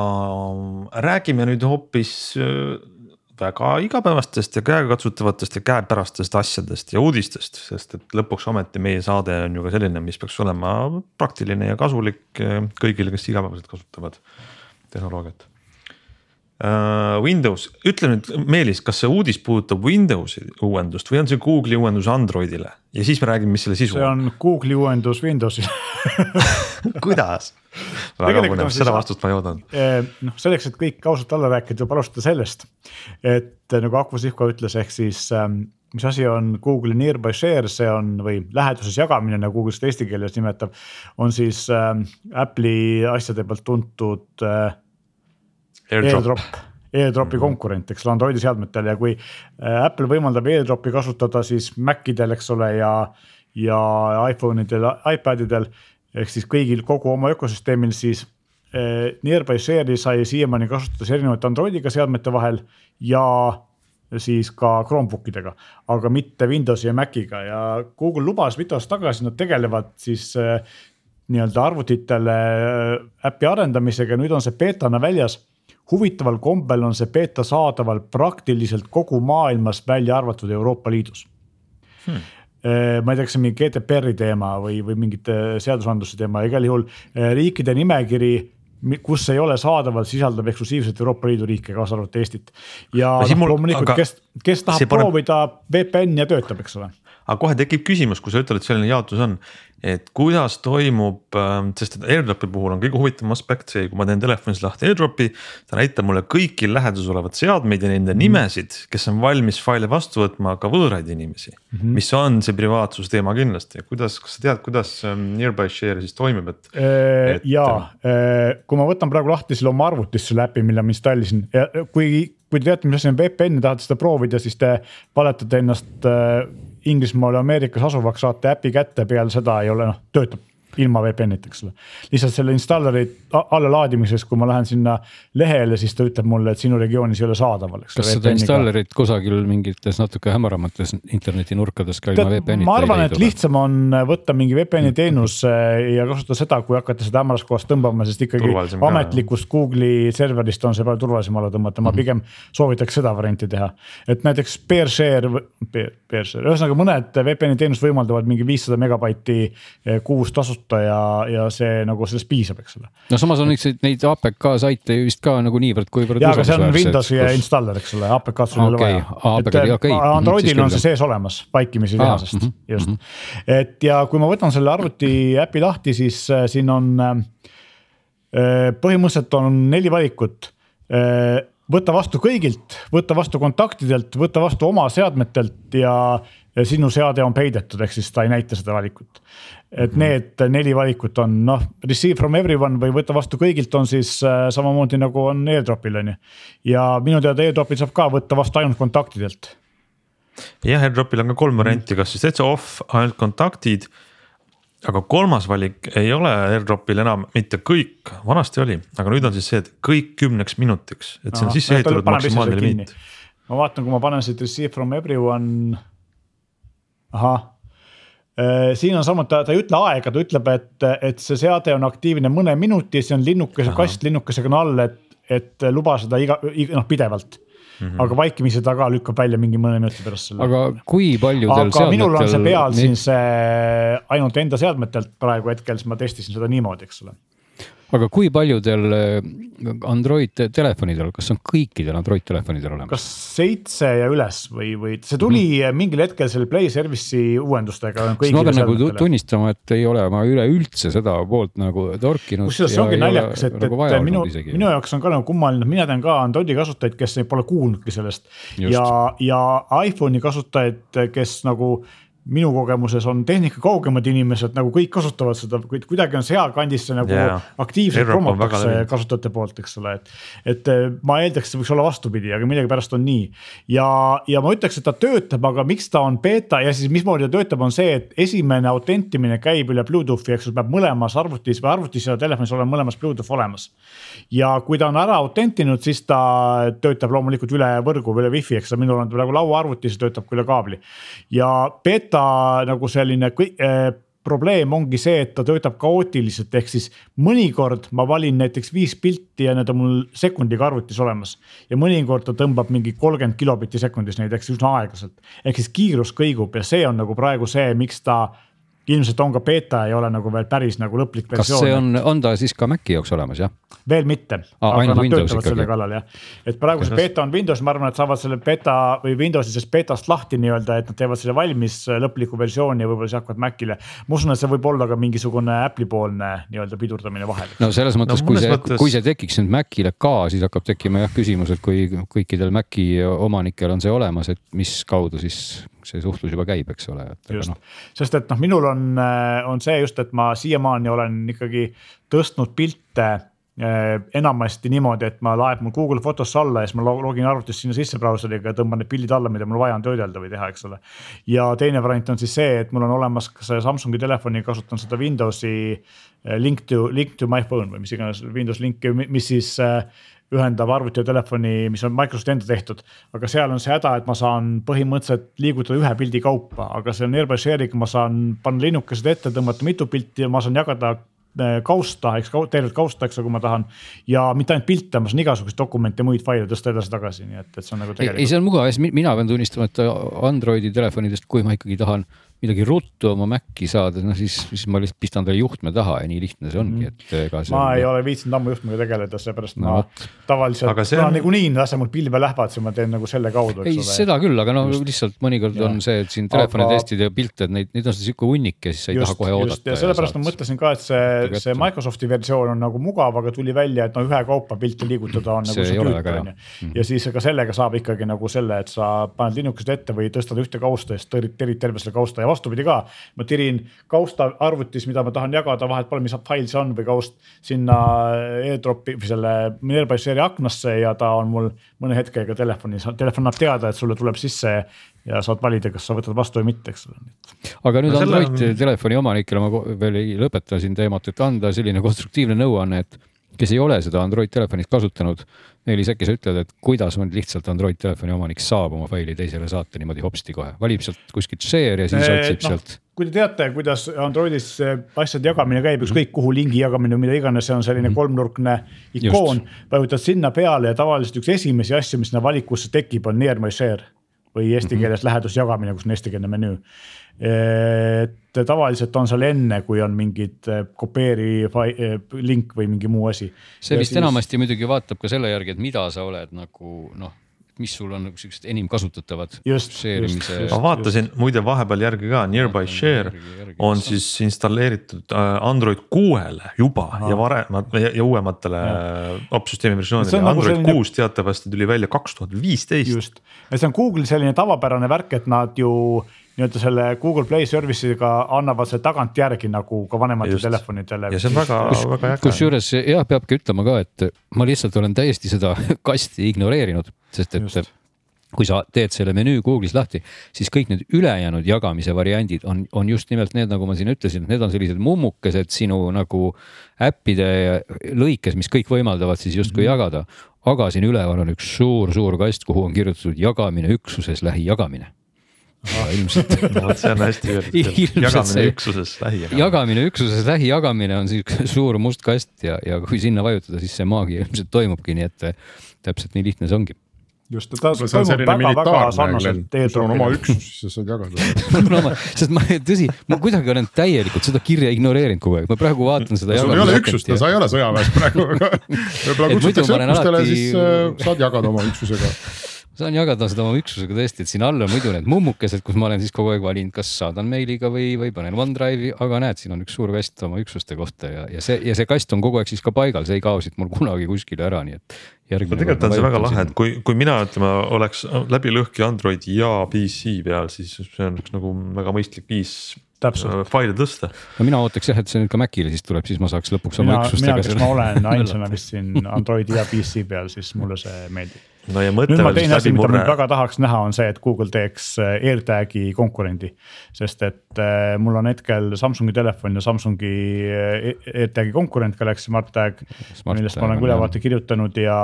räägime nüüd hoopis äh, väga igapäevastest ja käegakatsutavatest ja käepärastest asjadest ja uudistest, sest et lõpuks ometi meie saade on ju ka selline, mis peaks olema praktiline ja kasulik eh, kõigile, kes igapäevaselt kasutavad tehnoloogiat. Uh, Windows, ütle nüüd Meelis, kas see uudis puudutab Windowsi uuendust või on see Google'i uuendus Androidile ja siis me räägime, mis selle sisu on. see on Google'i uuendus Windowsile kuidas? väga põnev, seda vastust ma ei oodanud. Noh, selleks, et kõik ausalt alla rääkida, tuleb alustada sellest, et eh, nagu Aku Sihko ütles, ehk siis ähm, mis asi on Google'i nearby share, see on või läheduses jagamine, nagu Google seda eesti keeles nimetab. on siis äh, Apple'i asjade pealt tuntud äh, AirDrop, AirDropi mm -hmm. konkurent, eks ole, Androidi seadmetel. Ja kui äh, Apple võimaldab AirDropi kasutada siis Macidel, eks ole, ja, ja iPhone idel, iPadidel ehk siis kõigil kogu oma ökosüsteemil, siis äh, Nearby Share'i sai siiamaani kasutada erinevate Androidiga seadmete vahel ja siis ka Chromebook idega, aga mitte Windowsi ja Maciga. Ja Google lubas mitu aastat tagasi, nad tegelevad siis äh, nii-öelda arvutitele äpi arendamisega, nüüd on see beetana väljas huvitaval kombel on see beeta saadaval praktiliselt kogu maailmas, välja arvatud Euroopa Liidus hmm ma ei tea, kas see on mingi GDPR-i teema või, või mingite seadusandluse teema, igal juhul eh, riikide nimekiri kus ei ole saadaval, sisaldab eksklusiivselt Euroopa Liidu riike, kaasa arvatud Eestit. ja noh, loomulikult, kes, kes tahab paneb... proovida VPN ja töötab, eks ole. Aga kohe tekib küsimus, kui sa ütled, et selline jaotus on, et kuidas toimub, ähm, sest airdrop'i puhul on kõige huvitavam aspekt see, kui ma teen telefonis lahti airdrop'i. ta näitab mulle kõiki läheduses olevad seadmeid ja nende mm nimesid, kes on valmis faile vastu võtma ka võõraid inimesi mm. -hmm. mis on see privaatsuse teema kindlasti, kuidas, kas sa tead, kuidas ähm, nearby share siis toimib, et äh,? et... ja äh, kui ma võtan praegu lahti selle oma arvutist selle äpi, mille ma installisin ja kui kui te teate, mis asi on VPN ja tahate seda proovida, siis te valetate ennast äh, Inglismaal ja Ameerikas asuvaks, saate äpi kätte, peale seda ei ole noh, töötab ilma VPN-ita, eks ole. lihtsalt selle installeri allalaadimises, kui ma lähen sinna lehele, siis ta ütleb mulle, et sinu regioonis ei ole saadaval. kas seda installerit kusagil mingites natuke hämaramates internetinurkades ka ilma VPN-ita? ma arvan, et lihtsam on võtta mingi VPN-i teenus ja kasutada seda, kui hakata seda hämaras kohas tõmbama, sest ikkagi ametlikust Google'i serverist on see palju turvalisem alla tõmmata, ma mm -hmm. pigem soovitaks seda varianti teha. et näiteks PeerShare, PeerShare, ühesõnaga mõned VPN-i teenused võimaldavad mingi viissada megabaiti äh, kuus tasust võtta ja, ja see nagu sellest piisab, eks ole. no samas on üks neid APK saite vist ka nagu niivõrd, kuivõrd. ja, aga see on Windowsi kus... installer, eks ole, APK-d sul ei ole vaja. okay. Mhm, Androidil on see sees olemas vaikimisi iseenesest mm, -hmm. just mm. -hmm. et ja kui ma võtan selle arvuti äpi lahti, siis äh, siin on äh, põhimõtteliselt on neli valikut äh, võtta vastu kõigilt, võtta vastu kontaktidelt, võtta vastu oma seadmetelt ja sinu seade on peidetud, ehk siis ta ei näita seda valikut et mhm. need neli valikut on noh, receive from everyone või võtta vastu kõigilt on siis äh, samamoodi nagu on airdrop'il on ju. ja minu teada airdrop'il saab ka võtta vastu ainult kontaktidelt. jah, AirDropil on ka kolm varianti, kas siis täitsa off, ainult kontaktid. aga kolmas valik ei ole AirDropil enam mitte kõik, vanasti oli, aga nüüd on siis see, et kõik kümneks minutiks, et see on sisse ehitatud maksimaalne limiit. ma vaatan, kui ma panen siit receive from everyone. ahah, siin on samuti, ta ei ütle aega, ta ütleb, et, et see seade on aktiivne mõne minuti, see on linnukese kast linnukesega on all, et, et luba seda iga, iga, noh pidevalt mm. -hmm. aga vaikimisi ta ka lükkab välja mingi mõne minuti pärast selle. aga kui paljudel aga minul on see peal nii- siin see ainult enda seadmetelt praegu hetkel, siis ma testisin seda niimoodi, eks ole. Aga kui paljudel äh, Android telefonidel, kas on kõikidel Android telefonidel olemas? kas seitse ja üles või, või see tuli mm -hmm. mingil hetkel selle Play Service'i uuendustega. ma pean nagu tu- tunnistama, et ei ole ma üleüldse seda poolt nagu torkinud. kusjuures see ongi naljakas, et, nagu et minu, minu jaoks on ka nagu kummaline, mina tean ka Androidi kasutajaid, kes ei- pole kuulnudki sellest. Just. ja, ja iPhone'i kasutajaid, kes nagu minu kogemuses on tehnika kaugemad inimesed nagu kõik kasutavad seda, kuid kuidagi on sealkandis see nagu yeah. aktiivselt promotakse kasutajate poolt, eks ole, et. et eh, ma eeldaks, see võiks olla vastupidi, aga millegipärast on nii. ja, ja ma ütleks, et ta töötab, aga miks ta on beeta ja siis mismoodi ta töötab, on see, et esimene autentimine käib üle Bluetoothi, eks ju, peab mõlemas arvutis või arvutis ja telefonis olema mõlemas Bluetooth olemas. ja kui ta on ära autentinud, siis ta töötab loomulikult üle võrgu või üle wifi, eks ole, minul on ta praegu lauaarvutis, töötab ka üle kaabli. ja beeta nagu selline äh, probleem ongi see, et ta töötab kaootiliselt, ehk siis mõnikord ma valin näiteks viis pilti ja need on mul sekundiga arvutis olemas. ja mõnikord ta tõmbab mingi kolmkümmend kilobitti sekundis näiteks üsna aeglaselt. ehk siis kiirus kõigub ja see on nagu praegu see, miks ta ilmselt on ka beeta, ei ole nagu veel päris nagu lõplik kas versioon. see on, on ta siis ka Maci jaoks olemas jah? veel mitte Aa, aga nad Windows töötavad ikkagi. selle kallal jah, et praegu see beeta on Windows, ma arvan, et saavad selle beeta või Windowsi sellest beetast lahti nii-öelda, et nad teevad selle valmis äh, lõpliku versiooni ja võib-olla siis hakkavad Macile. ma usun, et see võib olla ka mingisugune Apple'i poolne nii-öelda pidurdamine vahel. no selles mõttes No kui see mõttes-, kui see tekiks nüüd Macile ka, siis hakkab tekkima jah küsimus, et kui kõikidel Maci omanikel on see olemas, et mis kaudu siis see suhtlus juba käib, eks ole, just noh,, sest et noh, minul on, on see just, et ma siiamaani olen ikkagi tõstnud pilte eh, enamasti niimoodi, et ma laeb mul Google Fotosse alla ja siis ma lo- login arvutist sinna sisse brauseriga ja tõmban need pildid alla, mida mul vaja on töödelda või teha, eks ole. ja teine variant on siis see, et mul on olemas ka see Samsungi telefoni, kasutan seda Windowsi eh, link to, link to my phone või mis iganes Windows link, mis siis eh, ühendab arvuti ja telefoni, mis on Microsofti enda tehtud. aga seal on see häda, et ma saan põhimõtteliselt liigutada ühe pildi kaupa, aga see on Nearby Share'iga, ma saan panna linnukesed ette, tõmmata mitu pilti ja ma saan jagada äh, kausta, eks tervet kausta, eks kui ma tahan. ja mitte ainult pilte, ma saan igasuguseid dokumente muid faile tõsta edasi-tagasi, nii et, et see on nagu ei, ei tegelikult. see on mugav, mina pean tunnistama, et Androidi telefonidest, kui ma ikkagi tahan midagi ruttu oma Maci saada, no siis, siis ma lihtsalt pistan talle juhtme taha ja nii lihtne see ongi, et ega see ma on- ei ole viitsinud ammu juhtmega tegeleda, seepärast No ma tavaliselt, kuna on- niikuinii lase mul pilve lähevad, siis ma teen nagu selle kaudu, ei, seda küll, aga no lihtsalt mõnikord Jah. on see, et siin telefoni Aga- testid ja pilte, et neid, neid on sihuke hunnik ja siis sa ei taha kohe oodata. ja sellepärast ma mõtlesin ka, et see, see Microsofti versioon on nagu mugav, aga tuli välja, et no ühekaupa pilte liigutada on See nagu see hea. on ju. ja siis ka sellega saab ikkagi nagu selle, et sa paned linnukesed ette või tõstad ühte kausta ja siis tõrid, tirid terve selle kausta ja vastupidi ka. ma tirin kausta arvutis, mida ma tahan jagada, vahet pole, mis fail see on või kaust sinna airdrop'i või selle Nearby Share'i aknasse ja ta on mul mõne hetkega telefonis, telefon annab teada, et sulle tuleb sisse ja saad valida, kas sa võtad vastu või mitte, eks ole. aga nüüd No selle Android on- telefoni omanikele ma veel ei lõpeta siin teemat, et anda selline konstruktiivne nõuanne, et kes ei ole seda Android telefonit kasutanud, Meelis, äkki sa ütled, et kuidas on lihtsalt Android telefoni omanik saab oma faili teisele saata niimoodi hopsti kohe, valib sealt kuskilt share ja siis Eh, otsib noh, sealt. kui te teate, kuidas Androidis see asjade jagamine käib, ükskõik kuhu lingi jagamine või mida iganes, see on selline kolmnurkne ikoon, vajutad sinna peale ja tavaliselt üks esimesi asju, mis sinna valikusse tekib, on near my share või eesti keeles lähedusjagamine, kus on eestikeelne menüü. et tavaliselt on seal enne, kui on mingid eh, kopeeri eh, link või mingi muu asi. see vist siis... enamasti muidugi vaatab ka selle järgi, et mida sa oled nagu noh, mis sul on nagu siuksed enim kasutatavad. Ma vaatasin muide vahepeal järgi ka, Nearby Share järgi, järgi. on siis installeeritud äh, Android kuuele juba Aha. ja varemat ja, ja uuematele opsüsteemi versioonidele on. nagu Android selline- kuus teatavasti tuli välja kaks tuhat viisteist. just, ja see on Google'i selline tavapärane värk, et nad ju nii-öelda selle Google Play Service'iga annavad selle tagantjärgi nagu ka vanematele telefonidele. ja see on väga, väga äge. kusjuures jah, peabki ütlema ka, et ma lihtsalt olen täiesti seda kasti ignoreerinud, sest et Just. kui sa teed selle menüü Google'is lahti, siis kõik need ülejäänud jagamise variandid on, on just nimelt need, nagu ma siin ütlesin, et need on sellised mummukesed sinu nagu äppide lõikes, mis kõik võimaldavad siis justkui mm -hmm. jagada. aga siin üleval on üks suur-suur kast, kuhu on kirjutatud jagamine üksuses lähijagamine ilmselt no, see on hästi öeldud, jagamine üksuses lähijagamine. jagamine üksuses lähijagamine on sihuke suur must kast ja, ja kui sinna vajutada, siis see maagia ilmselt toimubki, nii et täpselt nii lihtne see ongi just, ta toimub väga-väga sarnaselt teed. sul on oma üksus, siis sa saad jagada sest ma tõsi, ma kuidagi olen täielikult seda kirja ignoreerinud kogu aeg, ma praegu vaatan seda. sul ei ole üksust ja sa ei ole sõjaväes praegu, aga võib-olla kutsutakse õppustele, siis äh, saad jagada oma üksusega saan jagada seda oma üksusega tõesti, et siin all on muidu need mummukesed, kus ma olen siis kogu aeg valinud, kas saadan meiliga või, või panen OneDrive'i, aga näed, siin on üks suur kast oma üksuste kohta ja, ja see ja see kast on kogu aeg siis ka paigal, see ei kao siit mul kunagi kuskile ära, nii et. tegelikult on see väga lahe, et kui, kui mina ütleme, oleks läbi lõhki Androidi ja PC peal, siis see on üks nagu väga mõistlik viis täpselt äh, faile tõsta. no mina ootaks jah, et see nüüd ka Macile siis tuleb, siis ma saaks lõpuks oma mina, üksustega. mina, kes ma olen ainsana vist siin Androidi ja PC peal, siis mulle see meeldib no ja mõte veel vist läbi murre. väga tahaks näha, on see, et Google teeks äh, AirTagi konkurendi. sest et äh, mul on hetkel Samsungi telefon ja Samsungi äh, AirTagi konkurent Galaxy Smart Tag. millest ma olen ka ülevaate kirjutanud ja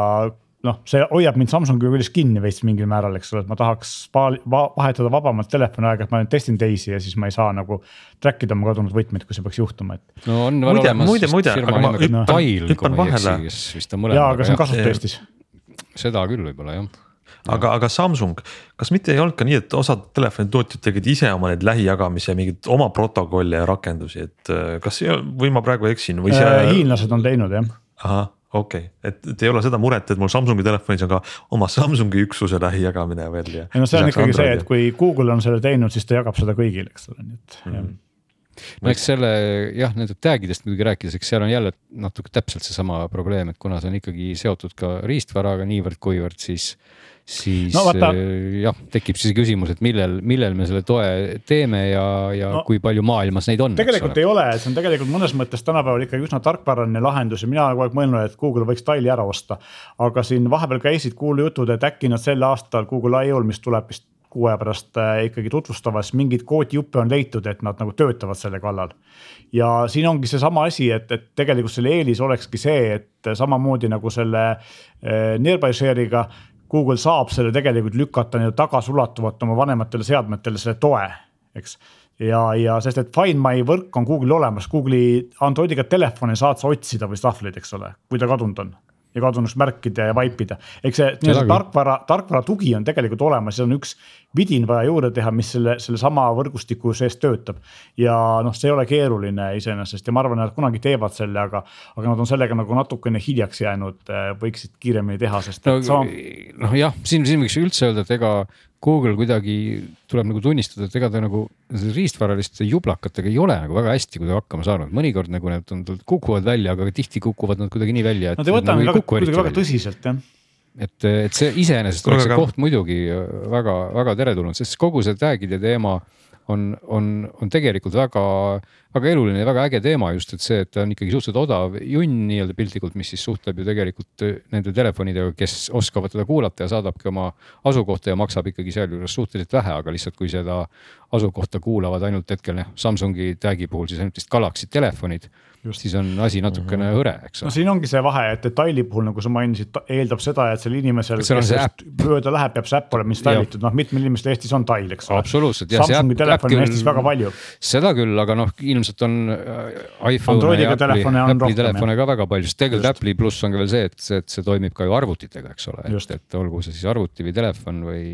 noh, see hoiab mind Samsungi küljes kinni veits mingil määral, eks ole, et ma tahaks vahetada vabamalt telefoni aeg-ajalt, ma nüüd testin teisi ja siis ma ei saa nagu track ida oma kadunud võtmeid, kui see peaks juhtuma, et. no on veel olemas. muide, muide, aga ma hüppan, hüppan vahele. jaa, aga see on kasutu Eestis seda küll võib-olla jah aga, aga Samsung, kas mitte ei olnud ka nii, et osad telefonitootjad tegid ise oma neid lähijagamise mingeid oma protokolle ja rakendusi, et äh, kas või ma praegu eksin või see äh,? hiinlased on teinud jah. ahah, okei okay., et, et ei ole seda muret, et mul Samsungi telefonis on ka oma Samsungi üksuse lähijagamine veel ja. ei no see on ikkagi Android see, et kui Google on selle teinud, siis ta jagab seda kõigile, eks ole, nii et mm. -hmm no eks selle jah, nende tag idest muidugi rääkides, eks seal on jälle natuke täpselt seesama probleem, et kuna see on ikkagi seotud ka riistvaraga niivõrd-kuivõrd, siis siis no, vaata, äh, jah, tekib siis küsimus, et millel, millel me selle toe teeme ja, ja no, kui palju maailmas neid on. tegelikult ei ole, see on tegelikult mõnes mõttes tänapäeval ikkagi üsna tarkvaraline lahendus ja mina olen kogu aeg mõelnud, et Google võiks Tile'i ära osta. aga siin vahepeal käisid kuulujutud, et äkki nad sel aastal Google I.O.-l, mis tuleb vist kuu aja pärast äh, ikkagi tutvustamas, mingeid koodijuppe on leitud, et nad nagu töötavad selle kallal. ja siin ongi seesama asi, et, et tegelikult selle eelis olekski see, et samamoodi nagu selle äh, Nearby Share'iga Google saab selle tegelikult lükata nii-öelda tagasiulatuvalt oma vanematele seadmetele selle toe, eks ja, ja sest, et Find My võrk on Google'il olemas, Google'i Androidiga telefoni saad sa otsida või tahvleid, eks ole, kui ta kadunud on ja kadunuks märkida ja vaipida. eks see nii-öelda tarkvara, tarkvara tugi on tegelikult olemas, see on üks vidin vaja juurde teha, mis selle, sellesama võrgustiku sees töötab. ja noh, see ei ole keeruline iseenesest ja ma arvan, et nad kunagi teevad selle, aga, aga nad on sellega nagu natukene hiljaks jäänud, võiksid kiiremini teha, sest no,. Sama... noh jah, siin, siin võiks üldse öelda, et ega Google kuidagi tuleb nagu tunnistada, et ega ta nagu riistvaraliste jublakatega ei ole nagu väga hästi kuidagi hakkama saanud, mõnikord nagu need on, kukuvad välja, aga tihti kukuvad nad kuidagi nii välja. Nad ei võta nagu väga, kuidagi väga tõsiselt jah et, et see iseenesest oleks see koht muidugi väga-väga teretulnud, sest kogu see tag'ide teema on, on, on tegelikult väga, väga eluline ja väga äge teema just, et see, et ta on ikkagi suhteliselt odav junn nii-öelda piltlikult, mis siis suhtleb ju tegelikult nende telefonidega, kes oskavad teda kuulata ja saadabki oma asukohta ja maksab ikkagi sealjuures suhteliselt vähe, aga lihtsalt kui seda asukohta kuulavad ainult hetkel jah, Samsungi tag'i puhul siis ainult vist Galaxy telefonid siis on asi natukene hõre, eks ole. no siin ongi see vahe, et detaili puhul, nagu sa mainisid, eeldab seda, et sel inimesel, kes mööda läheb, peab see äpp olema installitud, noh, mitmel inimesel Eestis on Tile, eks ole. absoluutselt. Samsungi telefoni on Eestis väga palju. seda küll, aga noh, ilmselt on äh, iPhone ja Apple'i, Apple'i telefone ka väga palju, sest tegelikult Apple'i pluss on ka veel see, et see, et see toimib ka ju arvutitega, eks ole, et, et olgu see siis arvuti või telefon või.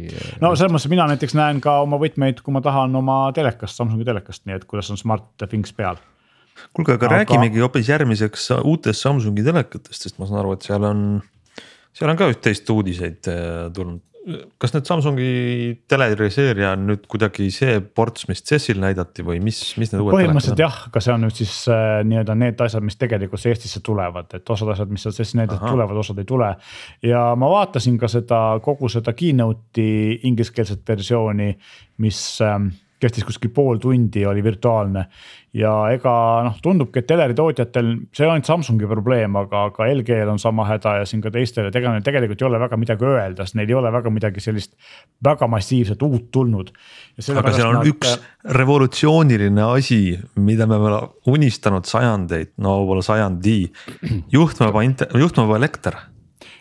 no selles mõttes mina näiteks näen ka oma võtmeid, kui ma tahan oma telekast, Samsungi telekast, nii et kuidas on Smart Things peal kuulge, aga, räägimegi hoopis järgmiseks uutest Samsungi telekatest, sest ma saan aru, et seal on, seal on ka üht-teist uudiseid äh, tulnud. kas need Samsungi teleseeria on nüüd kuidagi see ports, mis CES-il näidati või mis, mis need uued? põhimõtteliselt jah, aga see on nüüd siis äh, nii-öelda need asjad, mis tegelikult Eestisse tulevad, et osad asjad, mis seal CES-i näidati, tulevad, osad ei tule. ja ma vaatasin ka seda kogu seda keynote'i ingliskeelset versiooni, mis äh, kestis kuskil pool tundi, oli virtuaalne. ja ega noh, tundubki, et teleritootjatel, see on ainult Samsungi probleem, aga, aga LG-l on sama häda ja siin ka teistel ja tegelikult, tegelikult ei ole väga midagi öelda, sest neil ei ole väga midagi sellist väga massiivset uut tulnud. aga seal on nad... üks revolutsiooniline asi, mida me oleme unistanud sajandeid, no võib-olla sajandi, juhtmevaba, juhtmevaba elekter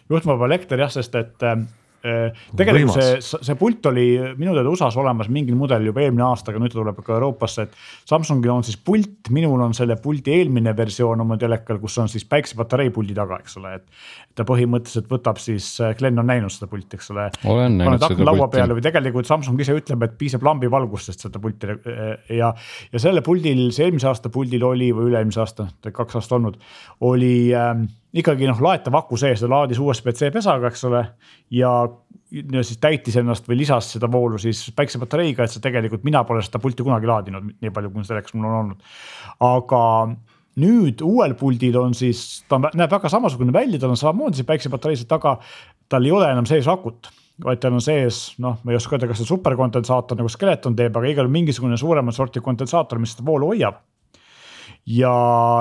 juhtmevaba elekter jah, sest et äh, Äh, tegelikult Võimas. see, see pult oli minu teada USA-s olemas mingil mudelil juba eelmine aasta, aga nüüd ta tuleb ka Euroopasse, et. Samsungil on siis pult, minul on selle puldi eelmine versioon oma telekal, kus on siis päiksepatarei puldi taga, eks ole, et. ta põhimõtteliselt võtab siis, äh, Glen on näinud seda pulti, eks ole. paned akna laua peale või tegelikult Samsung ise ütleb, et piisab lambivalgustest seda pulti äh, ja. ja selle puldil, see eelmise aasta puldil oli või üle-eelmise aasta, kaks aastat olnud, oli ähm, ikkagi noh, laetav aku sees, ta laadis USB-C pesaga, eks ole. ja, siis täitis ennast või lisas seda voolu siis päiksepatareiga, et see tegelikult, mina pole seda pulti kunagi laadinud, nii palju kui selleks mul on olnud. aga nüüd uuel puldil on siis, ta näeb väga samasugune välja, tal on samamoodi see päiksepatarei seal taga. tal ei ole enam sees akut, vaid tal on sees, noh, ma ei oska öelda, kas see superkondensaator nagu Skeleton teeb, aga igal mingisugune suuremat sorti kondensaator, mis seda voolu hoiab ja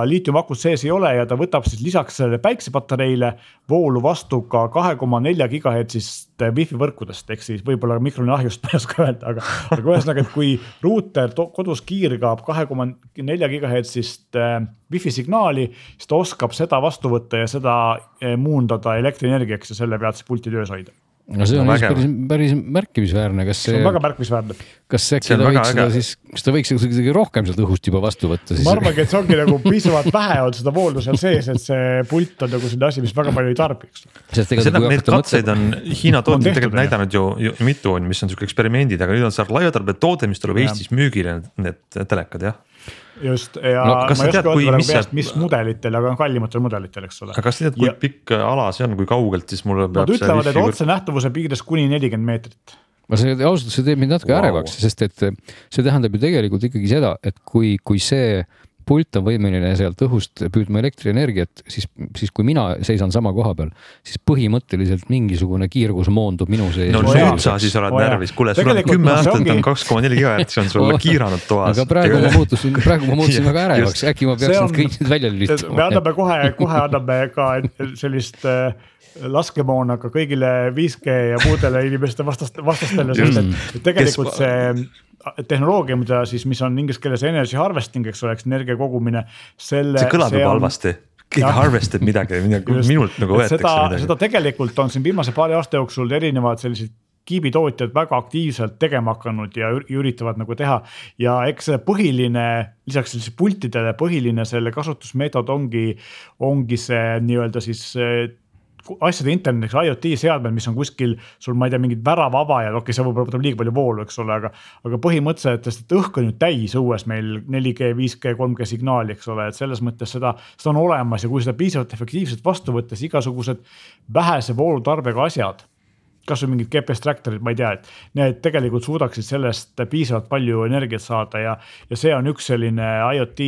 liitiumakut sees ei ole ja ta võtab siis lisaks sellele päiksepatareile voolu vastu ka kahe koma nelja gigahertsist wifi võrkudest, ehk siis võib-olla mikroni ahjust ma ei oska öelda, aga, aga ühesõnaga, et kui ruuter kodus kiirgab kahe koma nelja gigahertsist äh, wifi signaali, siis ta oskab seda vastu võtta ja seda äh, muundada elektrienergiaks ja selle pealt siis pulti töös hoida no see on no, päris, päris märkimisväärne, kas see. see on väga märkimisväärne. kas äkki ta võiks seda siis, kas ta võiks kuidagi rohkem sealt õhust juba vastu võtta siis? ma arvangi, et see ongi nagu piisavalt vähe on seda voolu seal sees, et see pult on nagu selline asi, mis väga palju ei tarbi, eks. seda, neid katseid on Hiina tootjad tegelikult näidanud ju, ju mitu on, mis on siuke eksperimendid, aga nüüd on seal laiatarbija toode, mis tuleb Eestis müügile, need telekad jah just ja no, ma ei oska öelda praegu peast, mis mudelitel, aga kallimatel mudelitel, eks ole. aga kas sa tead, kui ja... pikk ala see on, kui kaugelt siis mulle peab? Nad ütlevad, et otsenähtavuse piires kuni nelikümmend meetrit ma see ausalt see teeb mind natuke wow. ärevaks, sest et see tähendab ju tegelikult ikkagi seda, et kui, kui see pult on võimeline sealt õhust püüdma elektrienergiat, siis, siis kui mina seisan sama koha peal, siis põhimõtteliselt mingisugune kiirgus moondub minu sees. no nüüd sa siis oled närvis, kuule, sul on kümme aastat on kaks koma neli gigahertsi on sul kiiranud toas. aga praegu ma muutusin, praegu ma muutusin väga ärevaks, äkki ma peaks on... kõik nüüd välja lülitama. me anname kohe, kohe anname ka sellist äh, laskemoona ka kõigile 5G ja muudele inimeste vastast, vastastele, sest et tegelikult Kes... see tehnoloogia, mida siis, mis on inglise keeles energy harvesting, eks ole, eks energia kogumine. see kõlab juba halvasti keegi harvestab midagi, minult nagu võetakse midagi. seda tegelikult on siin viimase paari aasta jooksul erinevad sellised kiibitootjad väga aktiivselt tegema hakanud ja üritavad nagu teha. ja eks see põhiline, lisaks sellisele pultidele, põhiline selle kasutusmeetod ongi, ongi see nii-öelda siis asjade internetiks IoT seadmed, mis on kuskil sul, ma ei tea, mingid väravavajad, okei okay,, see võib-olla võtab liiga palju voolu, eks ole, aga. aga põhimõtteliselt, sest et õhk on ju täis õues meil 4G, 5G, 3G signaali, eks ole, et selles mõttes seda, seda on olemas ja kui seda piisavalt efektiivselt vastu võtta, siis igasugused vähese voolutarbega asjad kasvõi mingid GPS traktorid, ma ei tea, et need tegelikult suudaksid sellest piisavalt palju energiat saada ja. ja see on üks selline IoT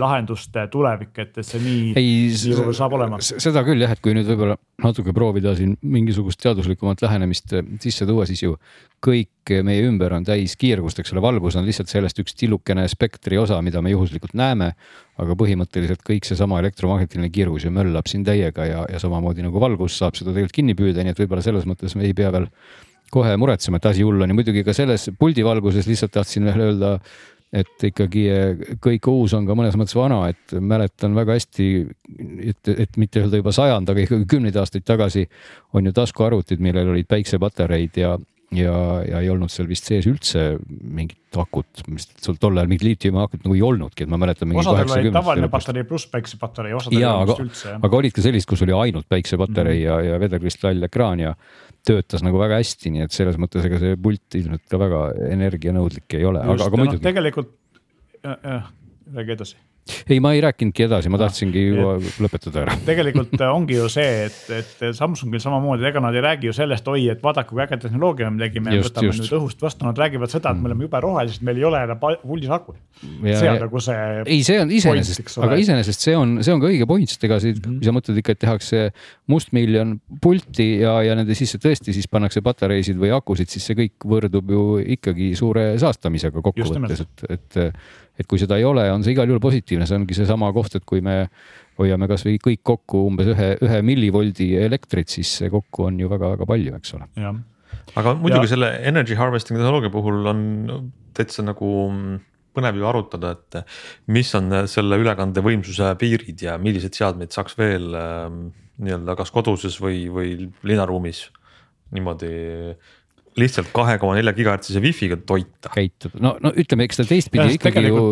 lahenduste tulevik, et, et see nii, nii saab olema. seda küll jah, et kui nüüd võib-olla natuke proovida siin mingisugust teaduslikumat lähenemist sisse tuua, siis ju kõik meie ümber on täis kiirgust, eks ole, valgus on lihtsalt sellest üks tillukene spektri osa, mida me juhuslikult näeme. aga põhimõtteliselt kõik seesama elektromagnetiline kiirgus ju möllab siin täiega ja, ja samamoodi nagu valgus saab seda tegelikult kinni püüda, nii et võib-olla selles mõttes me ei pea veel kohe muretsema, et asi hull on ja muidugi ka selles puldi valguses lihtsalt tahtsin veel öelda et ikkagi eh, kõik uus on ka mõnes mõttes vana, et mäletan väga hästi, et, et mitte öelda juba sajand, aga ikkagi kümneid aastaid tagasi on ju taskuarvutid, millel olid päiksepatareid ja, ja, ja ei olnud seal vist sees üldse mingit akut, mis sul tol ajal mingit liitiumiakut nagu ei olnudki, et ma mäletan. osadel oli tavaline patarei pluss päiksepatarei, osadel ei olnud üldse. aga olid ka sellised, kus oli ainult päiksepatarei mm -hmm. ja, ja vedelkristallekraan ja töötas nagu väga hästi, nii et selles mõttes ega see pult ilmselt ka väga energianõudlik ei ole, aga, aga noh, muidugi no,. tegelikult, räägi edasi ei, ma ei rääkinudki edasi, ma tahtsingi juba lõpetada ära. tegelikult ongi ju see, et, et Samsungil samamoodi, ega nad ei räägi ju sellest, oi, et vaadake, kui äge tehnoloogia me tegime, võtame just. nüüd õhust vastu, nad räägivad seda, et me oleme jube rohelised, meil ei ole enam puldis akut. see on nagu see. ei, see on iseenesest, aga iseenesest see on, see on ka õige point, sest ega siis mm, -hmm. kui sa mõtled ikka, et tehakse mustmiljon pulti ja, ja nende sisse tõesti siis pannakse patareisid või akusid, siis see kõik võrdub ju ikkagi suure saastamisega kokkuvõttes, et, et et kui seda ei ole, on see igal juhul positiivne, see ongi seesama koht, et kui me hoiame kasvõi kõik kokku umbes ühe, ühe millivoldi elektrit, siis see kokku on ju väga-väga palju, eks ole. aga muidugi ja. selle energy harvesting tehnoloogia puhul on täitsa nagu põnev ju arutada, et mis on selle ülekandevõimsuse piirid ja milliseid seadmeid saaks veel ähm, nii-öelda kas koduses või, või linnaruumis niimoodi lihtsalt kahe koma nelja gigahertsise wifi'ga toita. käituda, no, no ütleme, eks ta teistpidi ja, ikkagi ju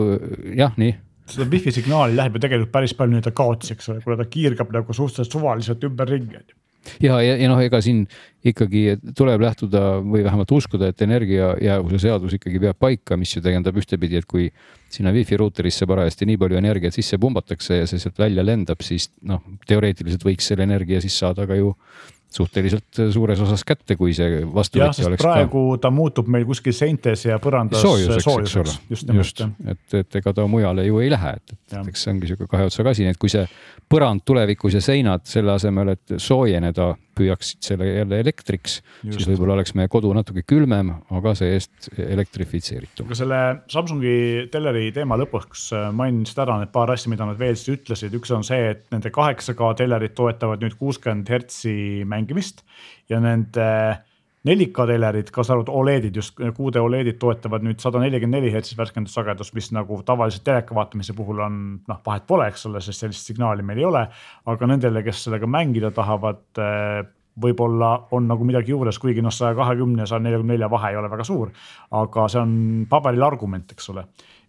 jah, nii. seda wifi signaali läheb ju tegelikult päris palju nii-öelda kaotsi, eks ole, kuna ta kiirgab nagu suhteliselt suvaliselt ümberringi on ju. Ja, ja, ja noh, ega siin ikkagi tuleb lähtuda või vähemalt uskuda, et energiajäävuse seadus ikkagi peab paika, mis ju tähendab ühtepidi, et kui sinna wifi ruuterisse parajasti nii palju energiat sisse pumbatakse ja see sealt välja lendab, siis noh, teoreetiliselt võiks selle energia siis saada ka ju suhteliselt suures osas kätte, kui see vastuvõtja oleks. praegu ka... ta muutub meil kuskil seintes ja põrandas soojuseks, soojuseks, just nimelt. et, et ega ta mujale ju ei lähe, et, et eks see ongi sihuke kahe otsaga asi, nii et kui see põrand tulevikus ja seinad selle asemel, et soojeneda, püüaksid selle jälle elektriks, siis võib-olla oleks meie kodu natuke külmem, aga see-eest elektrifitseeritum. aga selle Samsungi teleri teema lõpuks mainisid ära need paar asja, mida nad veel siis ütlesid, üks on see, et nende kaheksa K telerid toetavad nüüd kuuskümmend hertsi mängimist ja nende 4K telerid, kaasa arvatud Oledid, just 6D Oledid toetavad nüüd sada nelikümmend neli hertsi värskendussagedust, mis nagu tavaliselt teleka vaatamise puhul on noh, vahet pole, eks ole, sest sellist signaali meil ei ole. aga nendele, kes sellega mängida tahavad, eh, võib-olla on nagu midagi juures, kuigi noh, saja kahekümne ja saja neljakümne nelja vahe ei ole väga suur. aga see on paberil argument, eks ole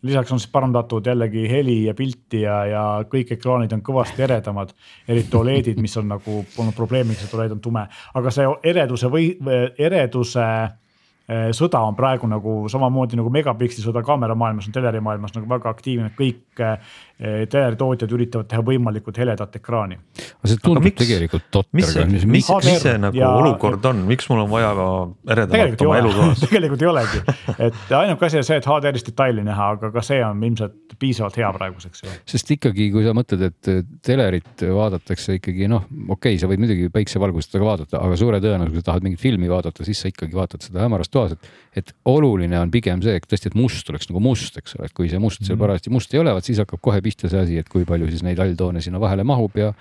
lisaks on siis parandatud jällegi heli ja pilti ja, ja kõik ekraanid on kõvasti eredamad. eriti Oledid, mis on nagu olnud probleemiks, et Oled on tume, aga see ereduse või ereduse Eh, sõda on praegu nagu samamoodi nagu megapiksli sõda kaameramaailmas on teleri maailmas nagu väga aktiivne, kõik eh, teleritootjad üritavad teha võimalikult heledat ekraani. aga see tundub miks, tegelikult totter. mis see, mis, mis, mis see nagu ja, olukord on, miks mul on vaja eredamat oma elutoas tegelikult ei olegi, et ainuke asi on see, et HDR-is detaili näha, aga ka see on ilmselt piisavalt hea praeguseks sest ikkagi, kui sa mõtled, et telerit vaadatakse ikkagi noh, okei okay,, sa võid muidugi päiksevalgustusega vaadata, aga suure tõenäosusega tahad mingit filmi vaadata, siis sa ikkagi vaatad seda hämarast toas, et, et oluline on pigem see, et tõesti, et must oleks nagu must, eks ole, et kui see must seal mhm. parajasti must ei ole, vaat siis hakkab kohe pihta see asi, et kui palju siis neid alltoone sinna vahele mahub ja,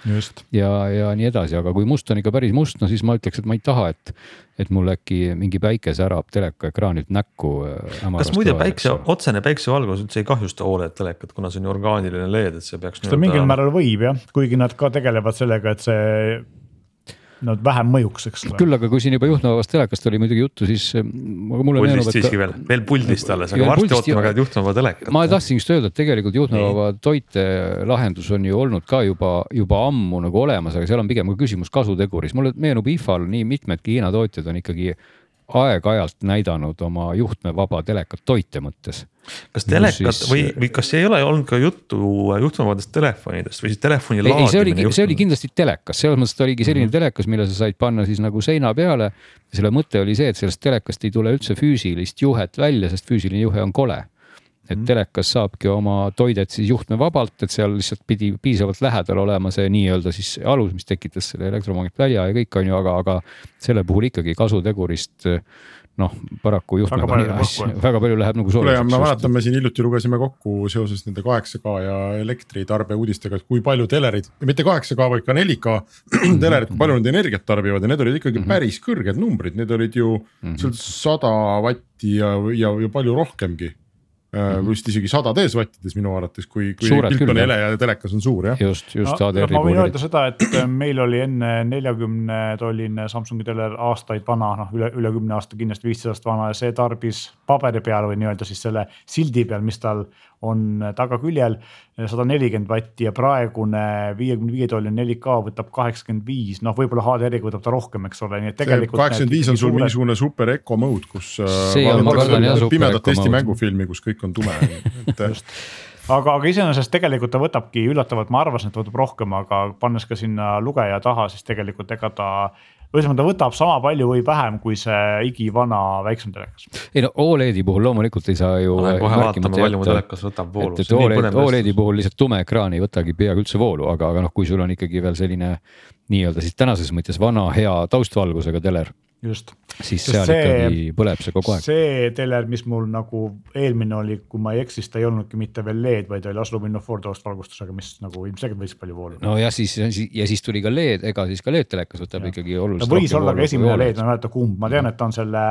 ja, ja nii edasi, aga kui must on ikka päris must, no siis ma ütleks, et ma ei taha, et, et mul äkki mingi päike särab telekaekraanilt näkku. Äh, kas muide päikse, otsene päiksevalgus üldse ei kahjusta Oled telekat, kuna see on ju orgaaniline LED, et see peaks. seda mingil määral võib jah, kuigi nad ka tegelevad sellega, et see nad vähem mõjuks, eks ole. küll, aga kui siin juba juhtmevabast telekast oli muidugi juttu, siis. Eh, puldist et... siiski veel, veel puldist alles, aga varsti ootame ka juhtmevaba telekat. ma tahtsin just öelda, et tegelikult juhtmevaba toite lahendus on ju olnud ka juba, juba ammu nagu olemas, aga seal on pigem ka küsimus kasuteguris. mulle meenub IFA-l nii mitmedki Hiina tootjad on ikkagi aeg-ajalt näidanud oma juhtmevaba telekat toite mõttes. kas telekat siis... või, või kas ei ole olnud ka juttu juhtmevabadest telefonidest või siis telefoni laadimine? see oligi, see oli kindlasti telekas, selles mõttes, et oligi selline mm -hmm. telekas, mille sa said panna siis nagu seina peale. selle mõte oli see, et sellest telekast ei tule üldse füüsilist juhet välja, sest füüsiline juhe on kole et mhm. telekas saabki oma toidet siis juhtmevabalt, et seal lihtsalt pidi piisavalt lähedal olema see nii-öelda siis alus, mis tekitas selle elektromagnetvälia ja kõik on ju, aga, aga selle puhul ikkagi kasutegurist noh, paraku juhtmega väga palju, väga palju läheb nagu soovituseks. ma mäletan, me siin hiljuti lugesime kokku seoses nende kaheksa K ja elektritarbe uudistega, et kui palju telerid, mitte kaheksa K, vaid ka neli K telerid, kui palju nad energiat tarbivad ja need olid ikkagi mm -hmm. päris kõrged numbrid, need olid ju mm -hmm. seal sada vatti ja, ja, ja palju rohkemgi mm. Vist isegi sadades wattides minu arvates, kui, kui Suured pilt on hele ja telekas on suur jah. just, just no,. ma võin öelda seda, et äh, meil oli enne neljakümne tolline Samsungi teler aastaid vana, noh üle, üle kümne aasta kindlasti viisteist aastat vana ja see tarbis paberi peal või nii-öelda siis selle sildi peal, mis tal on tagaküljel sada nelikümmend vatti ja praegune viiekümne viie tolline 4K võtab kaheksakümmend viis, noh, võib-olla HDR-iga võtab ta rohkem, eks ole, nii et tegelikult. kaheksakümmend viis on sul suured... mingisugune super eco mode, kus. see on, ma kardan jah, super pimedat Eesti mängufilmi, kus kõik on tume et aga, aga iseenesest tegelikult ta võtabki üllatavalt, ma arvasin, et võtab rohkem, aga pannes ka sinna lugeja taha, siis tegelikult ega ta ühesõnaga ta võtab sama palju või vähem kui see igivana väiksem telekas. ei no Oledi puhul loomulikult ei saa ju. kohe vaatame, palju mu telekas võtab voolu. et, et Oled, Oledi puhul lihtsalt tume ekraan ei võtagi peaaegu üldse voolu, aga, aga noh, kui sul on ikkagi veel selline nii-öelda siis tänases mõttes vana hea taustvalgusega teler just. siis seal see, ikkagi põleb see kogu aeg. see teler, mis mul nagu eelmine oli, kui ma ei eksi, siis ta ei olnudki mitte veel LED, vaid oli Asluminofor taustvalgustusega, mis nagu ilmselgelt võis palju voolu. no ja siis, ja siis tuli ka LED, ega siis ka LED telekas võtab ja. ikkagi oluliselt. ta võis olla ka esimene LED, ma ei mäleta kumb, ma tean, et ta on selle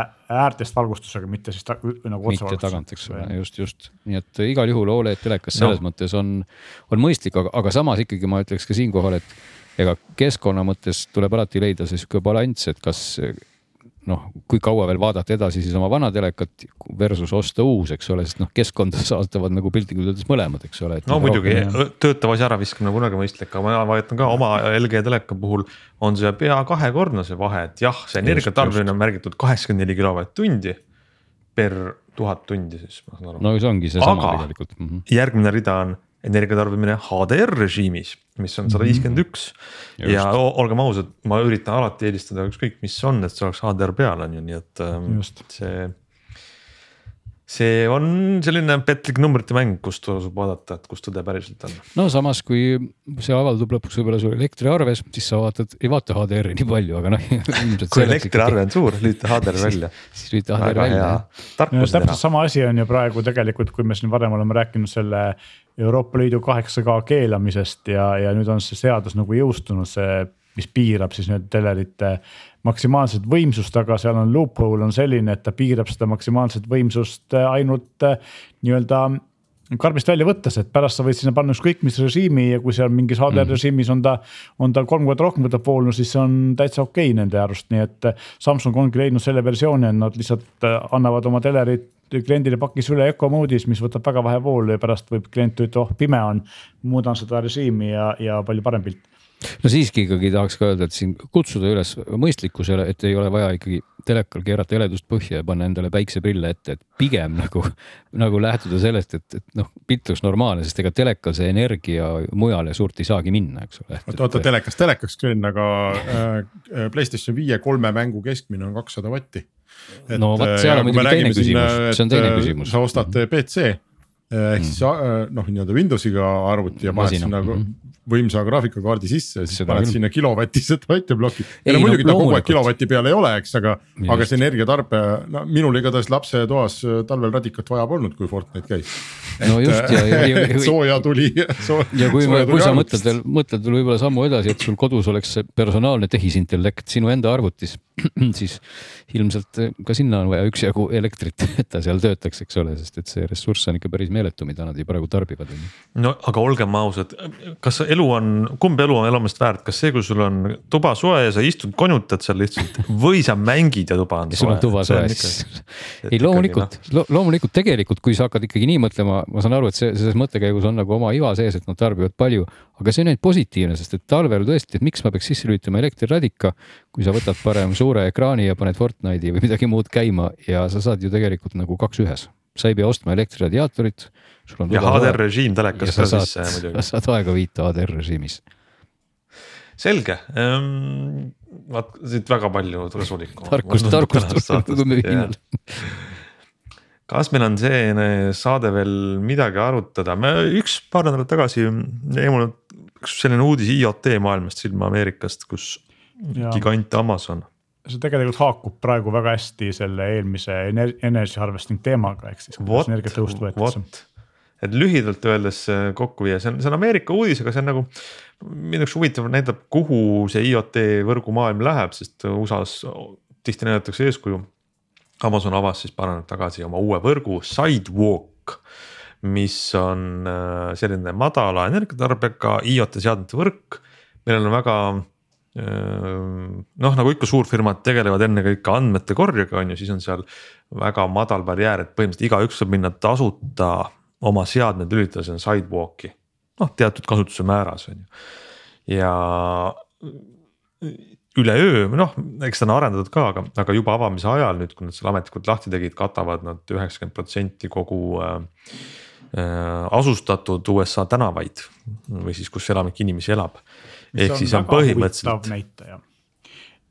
äärtest valgustusega, mitte siis ta, nagu otse. mitte tagant, eks ole, just, just, nii et igal juhul Oled telekas selles no. mõttes on, on mõistlik, aga, aga samas ikkagi ma ütleks ka siinkohal, et ega keskkonna mõttes tuleb alati leida see sihuke balanss, et kas noh, kui kaua veel vaadata edasi siis oma vana telekat versus osta uus, eks ole, sest noh, keskkonda saastavad nagu piltlikult öeldes mõlemad, eks ole. no muidugi rohkem... töötava asja äraviskamine kunagi mõistlik, aga ma vaatan ka oma LG teleka puhul on see pea kahekordne see vahe, et jah, see energiatarbimine on märgitud kaheksakümmend neli kilovatt-tundi per tuhat tundi siis, ma saan aru. no see ongi seesama tegelikult mm. -hmm. järgmine rida on energiatarbimine HDR režiimis, mis on sada viiskümmend üks. ja olgem ausad, ma üritan alati eelistada ükskõik, mis on, et see oleks HDR peal on ju, nii et ähm, Just. see see on selline petlik numbrite mäng, kust tasub vaadata, et kus tõde päriselt on. no samas, kui see avaldub lõpuks võib-olla sul elektriarves, siis sa vaatad, ei vaata HDR-i nii palju, aga noh. kui elektriarve on suur, lülita HDR välja siis lülita HDR välja. täpselt sama asi on ju praegu tegelikult, kui me siin varem oleme rääkinud selle Euroopa Liidu kaheksa K keelamisest ja, ja nüüd on see seadus nagu jõustunud, see, mis piirab siis nüüd telerite maksimaalset võimsust, aga seal on loophole on selline, et ta piirab seda maksimaalset võimsust äh, ainult äh, nii-öelda karbist välja võttes, et pärast sa võid sinna panna ükskõik mis režiimi ja kui seal mingis HDR mm. režiimis on ta, on ta kolm korda rohkem võtab voolu, siis see on täitsa okei okay nende arust, nii et äh, Samsung ongi leidnud selle versiooni, et nad lihtsalt annavad oma telerit kliendile pakis üle Eco mode'is, mis võtab väga vähe voolu ja pärast võib klient ütelda, oh pime on, muudan seda režiimi ja, ja palju parem pilt no siiski ikkagi tahaks ka öelda, et siin kutsuda üles mõistlikkusele, et ei ole vaja ikkagi telekal keerata heledust põhja ja panna endale päikseprille ette, et pigem nagu, nagu lähtuda sellest, et, et noh, pilt oleks normaalne, sest ega telekal see energia mujale suurt ei saagi minna, eks ole. oota, oota telekast telekaks küll, aga äh, PlayStation viie kolme mängu keskmine on kakssada vatti. no vot, seal on muidugi teine küsimus, see on teine küsimus. sa ostad PC ehk siis mm. noh, nii-öelda Windowsiga arvuti ja paned sinna mm -hmm võimsa graafikakaardi sisse, siis Seda paned küll. sinna kilovatised väiteploki. ja no muidugi ta kogu aeg kilovati peal ei ole, eks, aga, aga see energiatarbe, no minul igatahes lapsetoas äh, talvel radikat vaja polnud, kui Fortnite käis. no et, just ja, ja, ja, ja sooja tuli soo,. ja kui, kui sa mõtled veel, mõtled veel võib-olla sammu edasi, et sul kodus oleks personaalne tehisintellekt sinu enda arvutis siis ilmselt eh, ka sinna on vaja üksjagu elektrit, et ta seal töötaks, eks ole, sest et see ressurss on ikka päris meeletu, mida nad ju praegu tarbivad. no aga olgem ausad, kas elu on, kumb elu on elamist väärt, kas see, kui sul on tuba soe ja sa istud, konutad seal lihtsalt või sa mängid ja tuba on soe. sul on tuba soe, siis ei loomulikult no. lo, loomulikult tegelikult, kui sa hakkad ikkagi nii mõtlema, ma saan aru, et see, selles mõttekäigus on nagu oma iva sees, et nad tarbivad palju aga see on ainult positiivne, sest et talvel tõesti, et miks ma peaks sisse lülitama elektriradika, kui sa võtad parem suure ekraani ja paned Fortnite'i või midagi muud käima ja sa saad ju tegelikult nagu kaks ühes. Sa ei pea ostma elektriradiaatorit. ja HDR režiim telekas ka sisse muidugi. sa saad aega viita HDR režiimis. selge ähm,, vaat siit väga palju kasulikku. tarkust, tarkust meie hinnal kas meil on selline saade veel midagi arutada, me üks paar nädalat tagasi jäi mulle üks selline uudis IoT maailmast silma Ameerikast, kus ja. gigant Amazon. See tegelikult haakub praegu väga hästi selle eelmise energy harvesting teemaga, ehk siis kuidas energiatõhust võetakse. Et lühidalt öeldes kokku viia, see on, see on Ameerika uudis, aga see on nagu minu jaoks huvitav näitab, kuhu see IoT võrgumaailm läheb, sest USA-s tihti näidatakse eeskuju. Amazon avas siis paar nädalat tagasi oma uue võrgu Sidewalk, mis on äh, selline madala energiatarbega IoT seadmete võrk, millel on väga äh, noh, nagu ikka suurfirmad tegelevad ennekõike andmete korjega, on ju, siis on seal väga madal barjäär, et põhimõtteliselt igaüks saab minna tasuta oma seadmed lülitada sinna sidewalk'i. noh, teatud kasutuse määras on ju, ja üleöö, noh, eks seda on arendatud ka, aga, aga juba avamise ajal nüüd, kui nad selle ametlikult lahti tegid, katavad nad üheksakümmend protsenti kogu äh,. Asustatud USA tänavaid või siis, kus enamik inimesi elab. ehk siis on põhimõtteliselt. näitaja.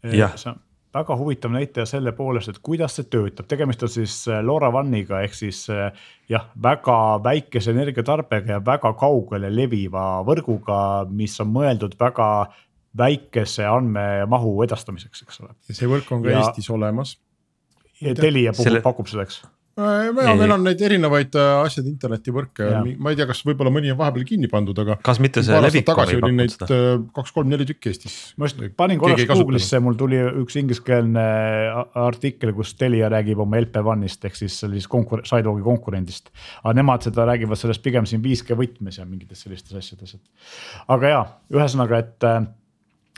Jah. see on väga huvitav näitaja selle poolest, et kuidas see töötab, tegemist on siis äh, LoRaWAN-iga ehk siis äh, jah, väga väikese energiatarbega ja väga kaugele leviva võrguga, mis on mõeldud väga väikese andmemahu edastamiseks, eks ole. ja see võrk on ka ja, Eestis olemas. Telia puhul selle... pakub seda, eks Äh, ja meil on neid erinevaid äh, asjade internetivõrke, ma ei tea, kas võib-olla mõni on vahepeal kinni pandud, aga. kas mitte see Levikom ei pakkunud seda? Äh, kaks-kolm-neli tükki Eestis. ma just panin korraks Google'isse, mul tuli üks ingliskeelne artikkel, kus Telia räägib oma LP1-ist ehk siis sellisest konkur-, Sidewalki konkurendist. aga nemad seda räägivad sellest pigem siin 5G võtmes ja mingites sellistes asjades, et. aga ja, ühesõnaga, et,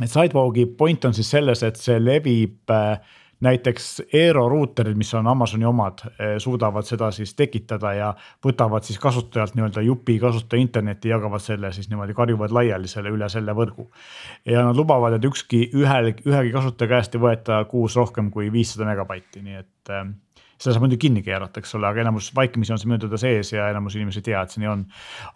et Sidewalki point on siis selles, et see levib äh, näiteks Aero ruuterid, mis on Amazoni omad, eh, suudavad seda siis tekitada ja võtavad siis kasutajalt nii-öelda jupi kasutaja internetti, jagavad selle siis niimoodi, karjuvad laiali selle üle selle võrgu. ja nad lubavad, et ükski ühel, ühegi kasutaja käest ei võeta kuus rohkem kui viissada megabaiti, nii et eh, seda saab muidugi kinni keerata, eks ole, aga enamus vaikimisi on see mööduda sees ja enamus inimesi ei tea, et see nii on.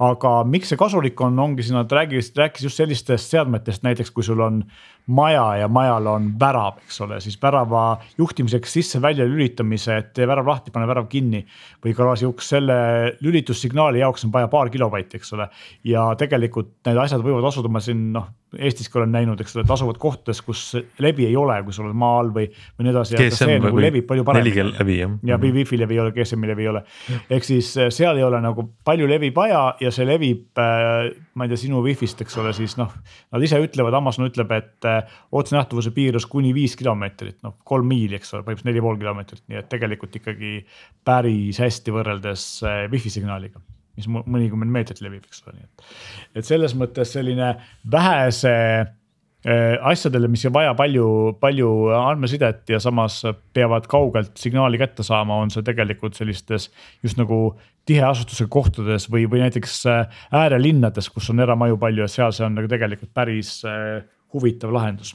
aga miks see kasulik on, ongi siin nad rääkis, rääkis just sellistest seadmetest, näiteks kui sul on maja ja majal on värav, eks ole, siis värava juhtimiseks sisse-välja lülitamise, et tee värav lahti, pane värav kinni. või garaaži uks, selle lülitussignaali jaoks on vaja paar kilovatti, eks ole. ja tegelikult need asjad võivad asuda, ma siin noh Eestiski olen näinud, eks ole, et asuvad kohtades, kus levi ei ole, kui sa oled maa all või, või nii edasi. GSM nagu levib palju paremini. 4G levi jah. ja Wi-Fi levi ei ole, GSM-i levi ei ole. ehk siis eh, seal ei ole nagu palju levi vaja ja see levib äh,, ma ei tea, sinu Wi-Fi-st, eks ole, siis noh. Nad ise ütlevad, Amazon ütleb, et äh, otsenähtavuse piirus kuni viis kilomeetrit, noh kolm miili, eks ole, põhimõtteliselt neli pool kilomeetrit, nii et tegelikult ikkagi päris hästi võrreldes äh, Wi-Fi signaaliga mis mõnikümmend meetrit levib, eks ole, nii et. et selles mõttes selline vähese äh, asjadele, mis ei vaja palju, palju andmesidet ja samas peavad kaugelt signaali kätte saama, on see tegelikult sellistes just nagu tiheasustusega kohtades või, või näiteks äh, äärelinnades, kus on eramaju palju ja seal see on nagu tegelikult päris huvitav lahendus.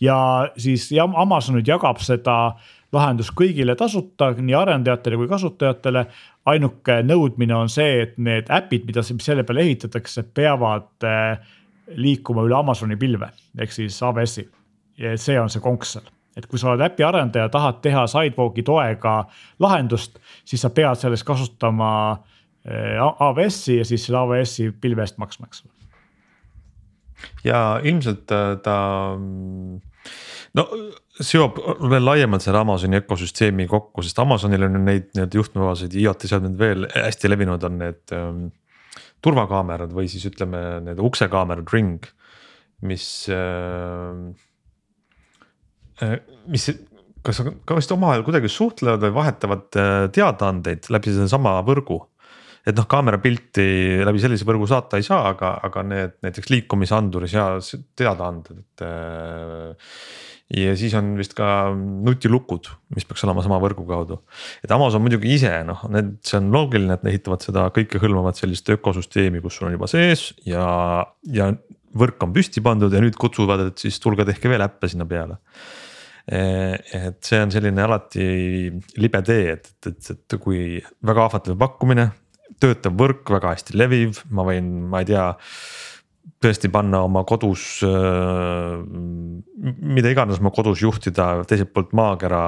ja siis Amazon nüüd jagab seda lahendus kõigile tasuta, nii arendajatele kui kasutajatele. ainuke nõudmine on see, et need äpid, mida selle peale ehitatakse, peavad eh, liikuma üle Amazoni pilve ehk siis AWS-i. ja see on see konks seal, et kui sa oled äpi arendaja, tahad teha Sidewalki toega lahendust, siis sa pead selleks kasutama eh, AWS-i ja siis selle AWS-i pilve eest maksma, eks ole ja ilmselt äh, ta no seob veel laiemalt selle Amazoni ökosüsteemi kokku, sest Amazonil on ju neid nii-öelda juhtmevabaseid IoT seadmeid veel hästi levinud on need ähm, turvakaamerad või siis ütleme need uksekaamerad ring, mis äh,. mis, kas, ka vist omavahel kuidagi suhtlevad või vahetavad äh, teadaandeid läbi sellesama võrgu et noh, kaamerapilti läbi sellise võrgu saata ei saa, aga, aga need näiteks liikumisanduris ja teadaanded, et äh, ja siis on vist ka nutilukud, mis peaks olema sama võrgu kaudu. et Amazon muidugi ise noh, need, see on loogiline, et nad ehitavad seda kõikehõlmavat sellist ökosüsteemi, kus sul on juba sees ja, ja võrk on püsti pandud ja nüüd kutsuvad, et siis tulge tehke veel äppe sinna peale et see on selline alati libe tee, et, et, et kui väga ahvatlev pakkumine, töötav võrk, väga hästi leviv, ma võin, ma ei tea tõesti panna oma kodus äh,, mida iganes oma kodus juhtida teiselt poolt maakera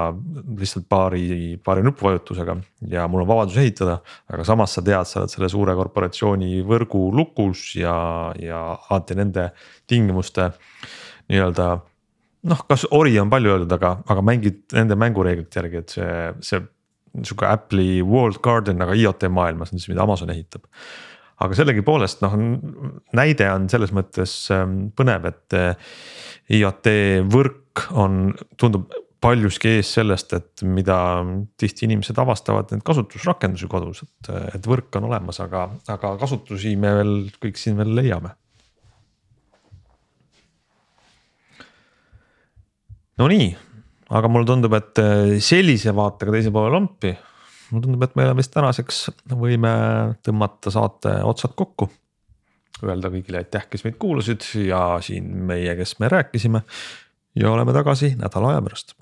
lihtsalt paari, paari nupuvajutusega ja mul on vabadus ehitada. aga samas sa tead, sa oled selle suure korporatsiooni võrgu lukus ja, ja alati nende tingimuste nii-öelda noh, kas ori on palju öeldud, aga, aga mängid nende mängureeglite järgi, et see, see sihuke Apple'i walled garden, aga IoT maailmas on siis, mida Amazon ehitab aga sellegipoolest noh, näide on selles mõttes ähm, põnev, et äh, IoT võrk on, tundub paljuski ees sellest, et mida tihti inimesed avastavad neid kasutusrakendusi kodus, et, et võrk on olemas, aga, aga kasutusi me veel kõik siin veel leiame. Nonii, aga mulle tundub, et äh, sellise vaatega teise poole lampi mulle tundub, et me vist tänaseks võime tõmmata saate otsad kokku. Öelda kõigile aitäh, kes meid kuulasid ja siin meie, kes me rääkisime. ja oleme tagasi nädala aja pärast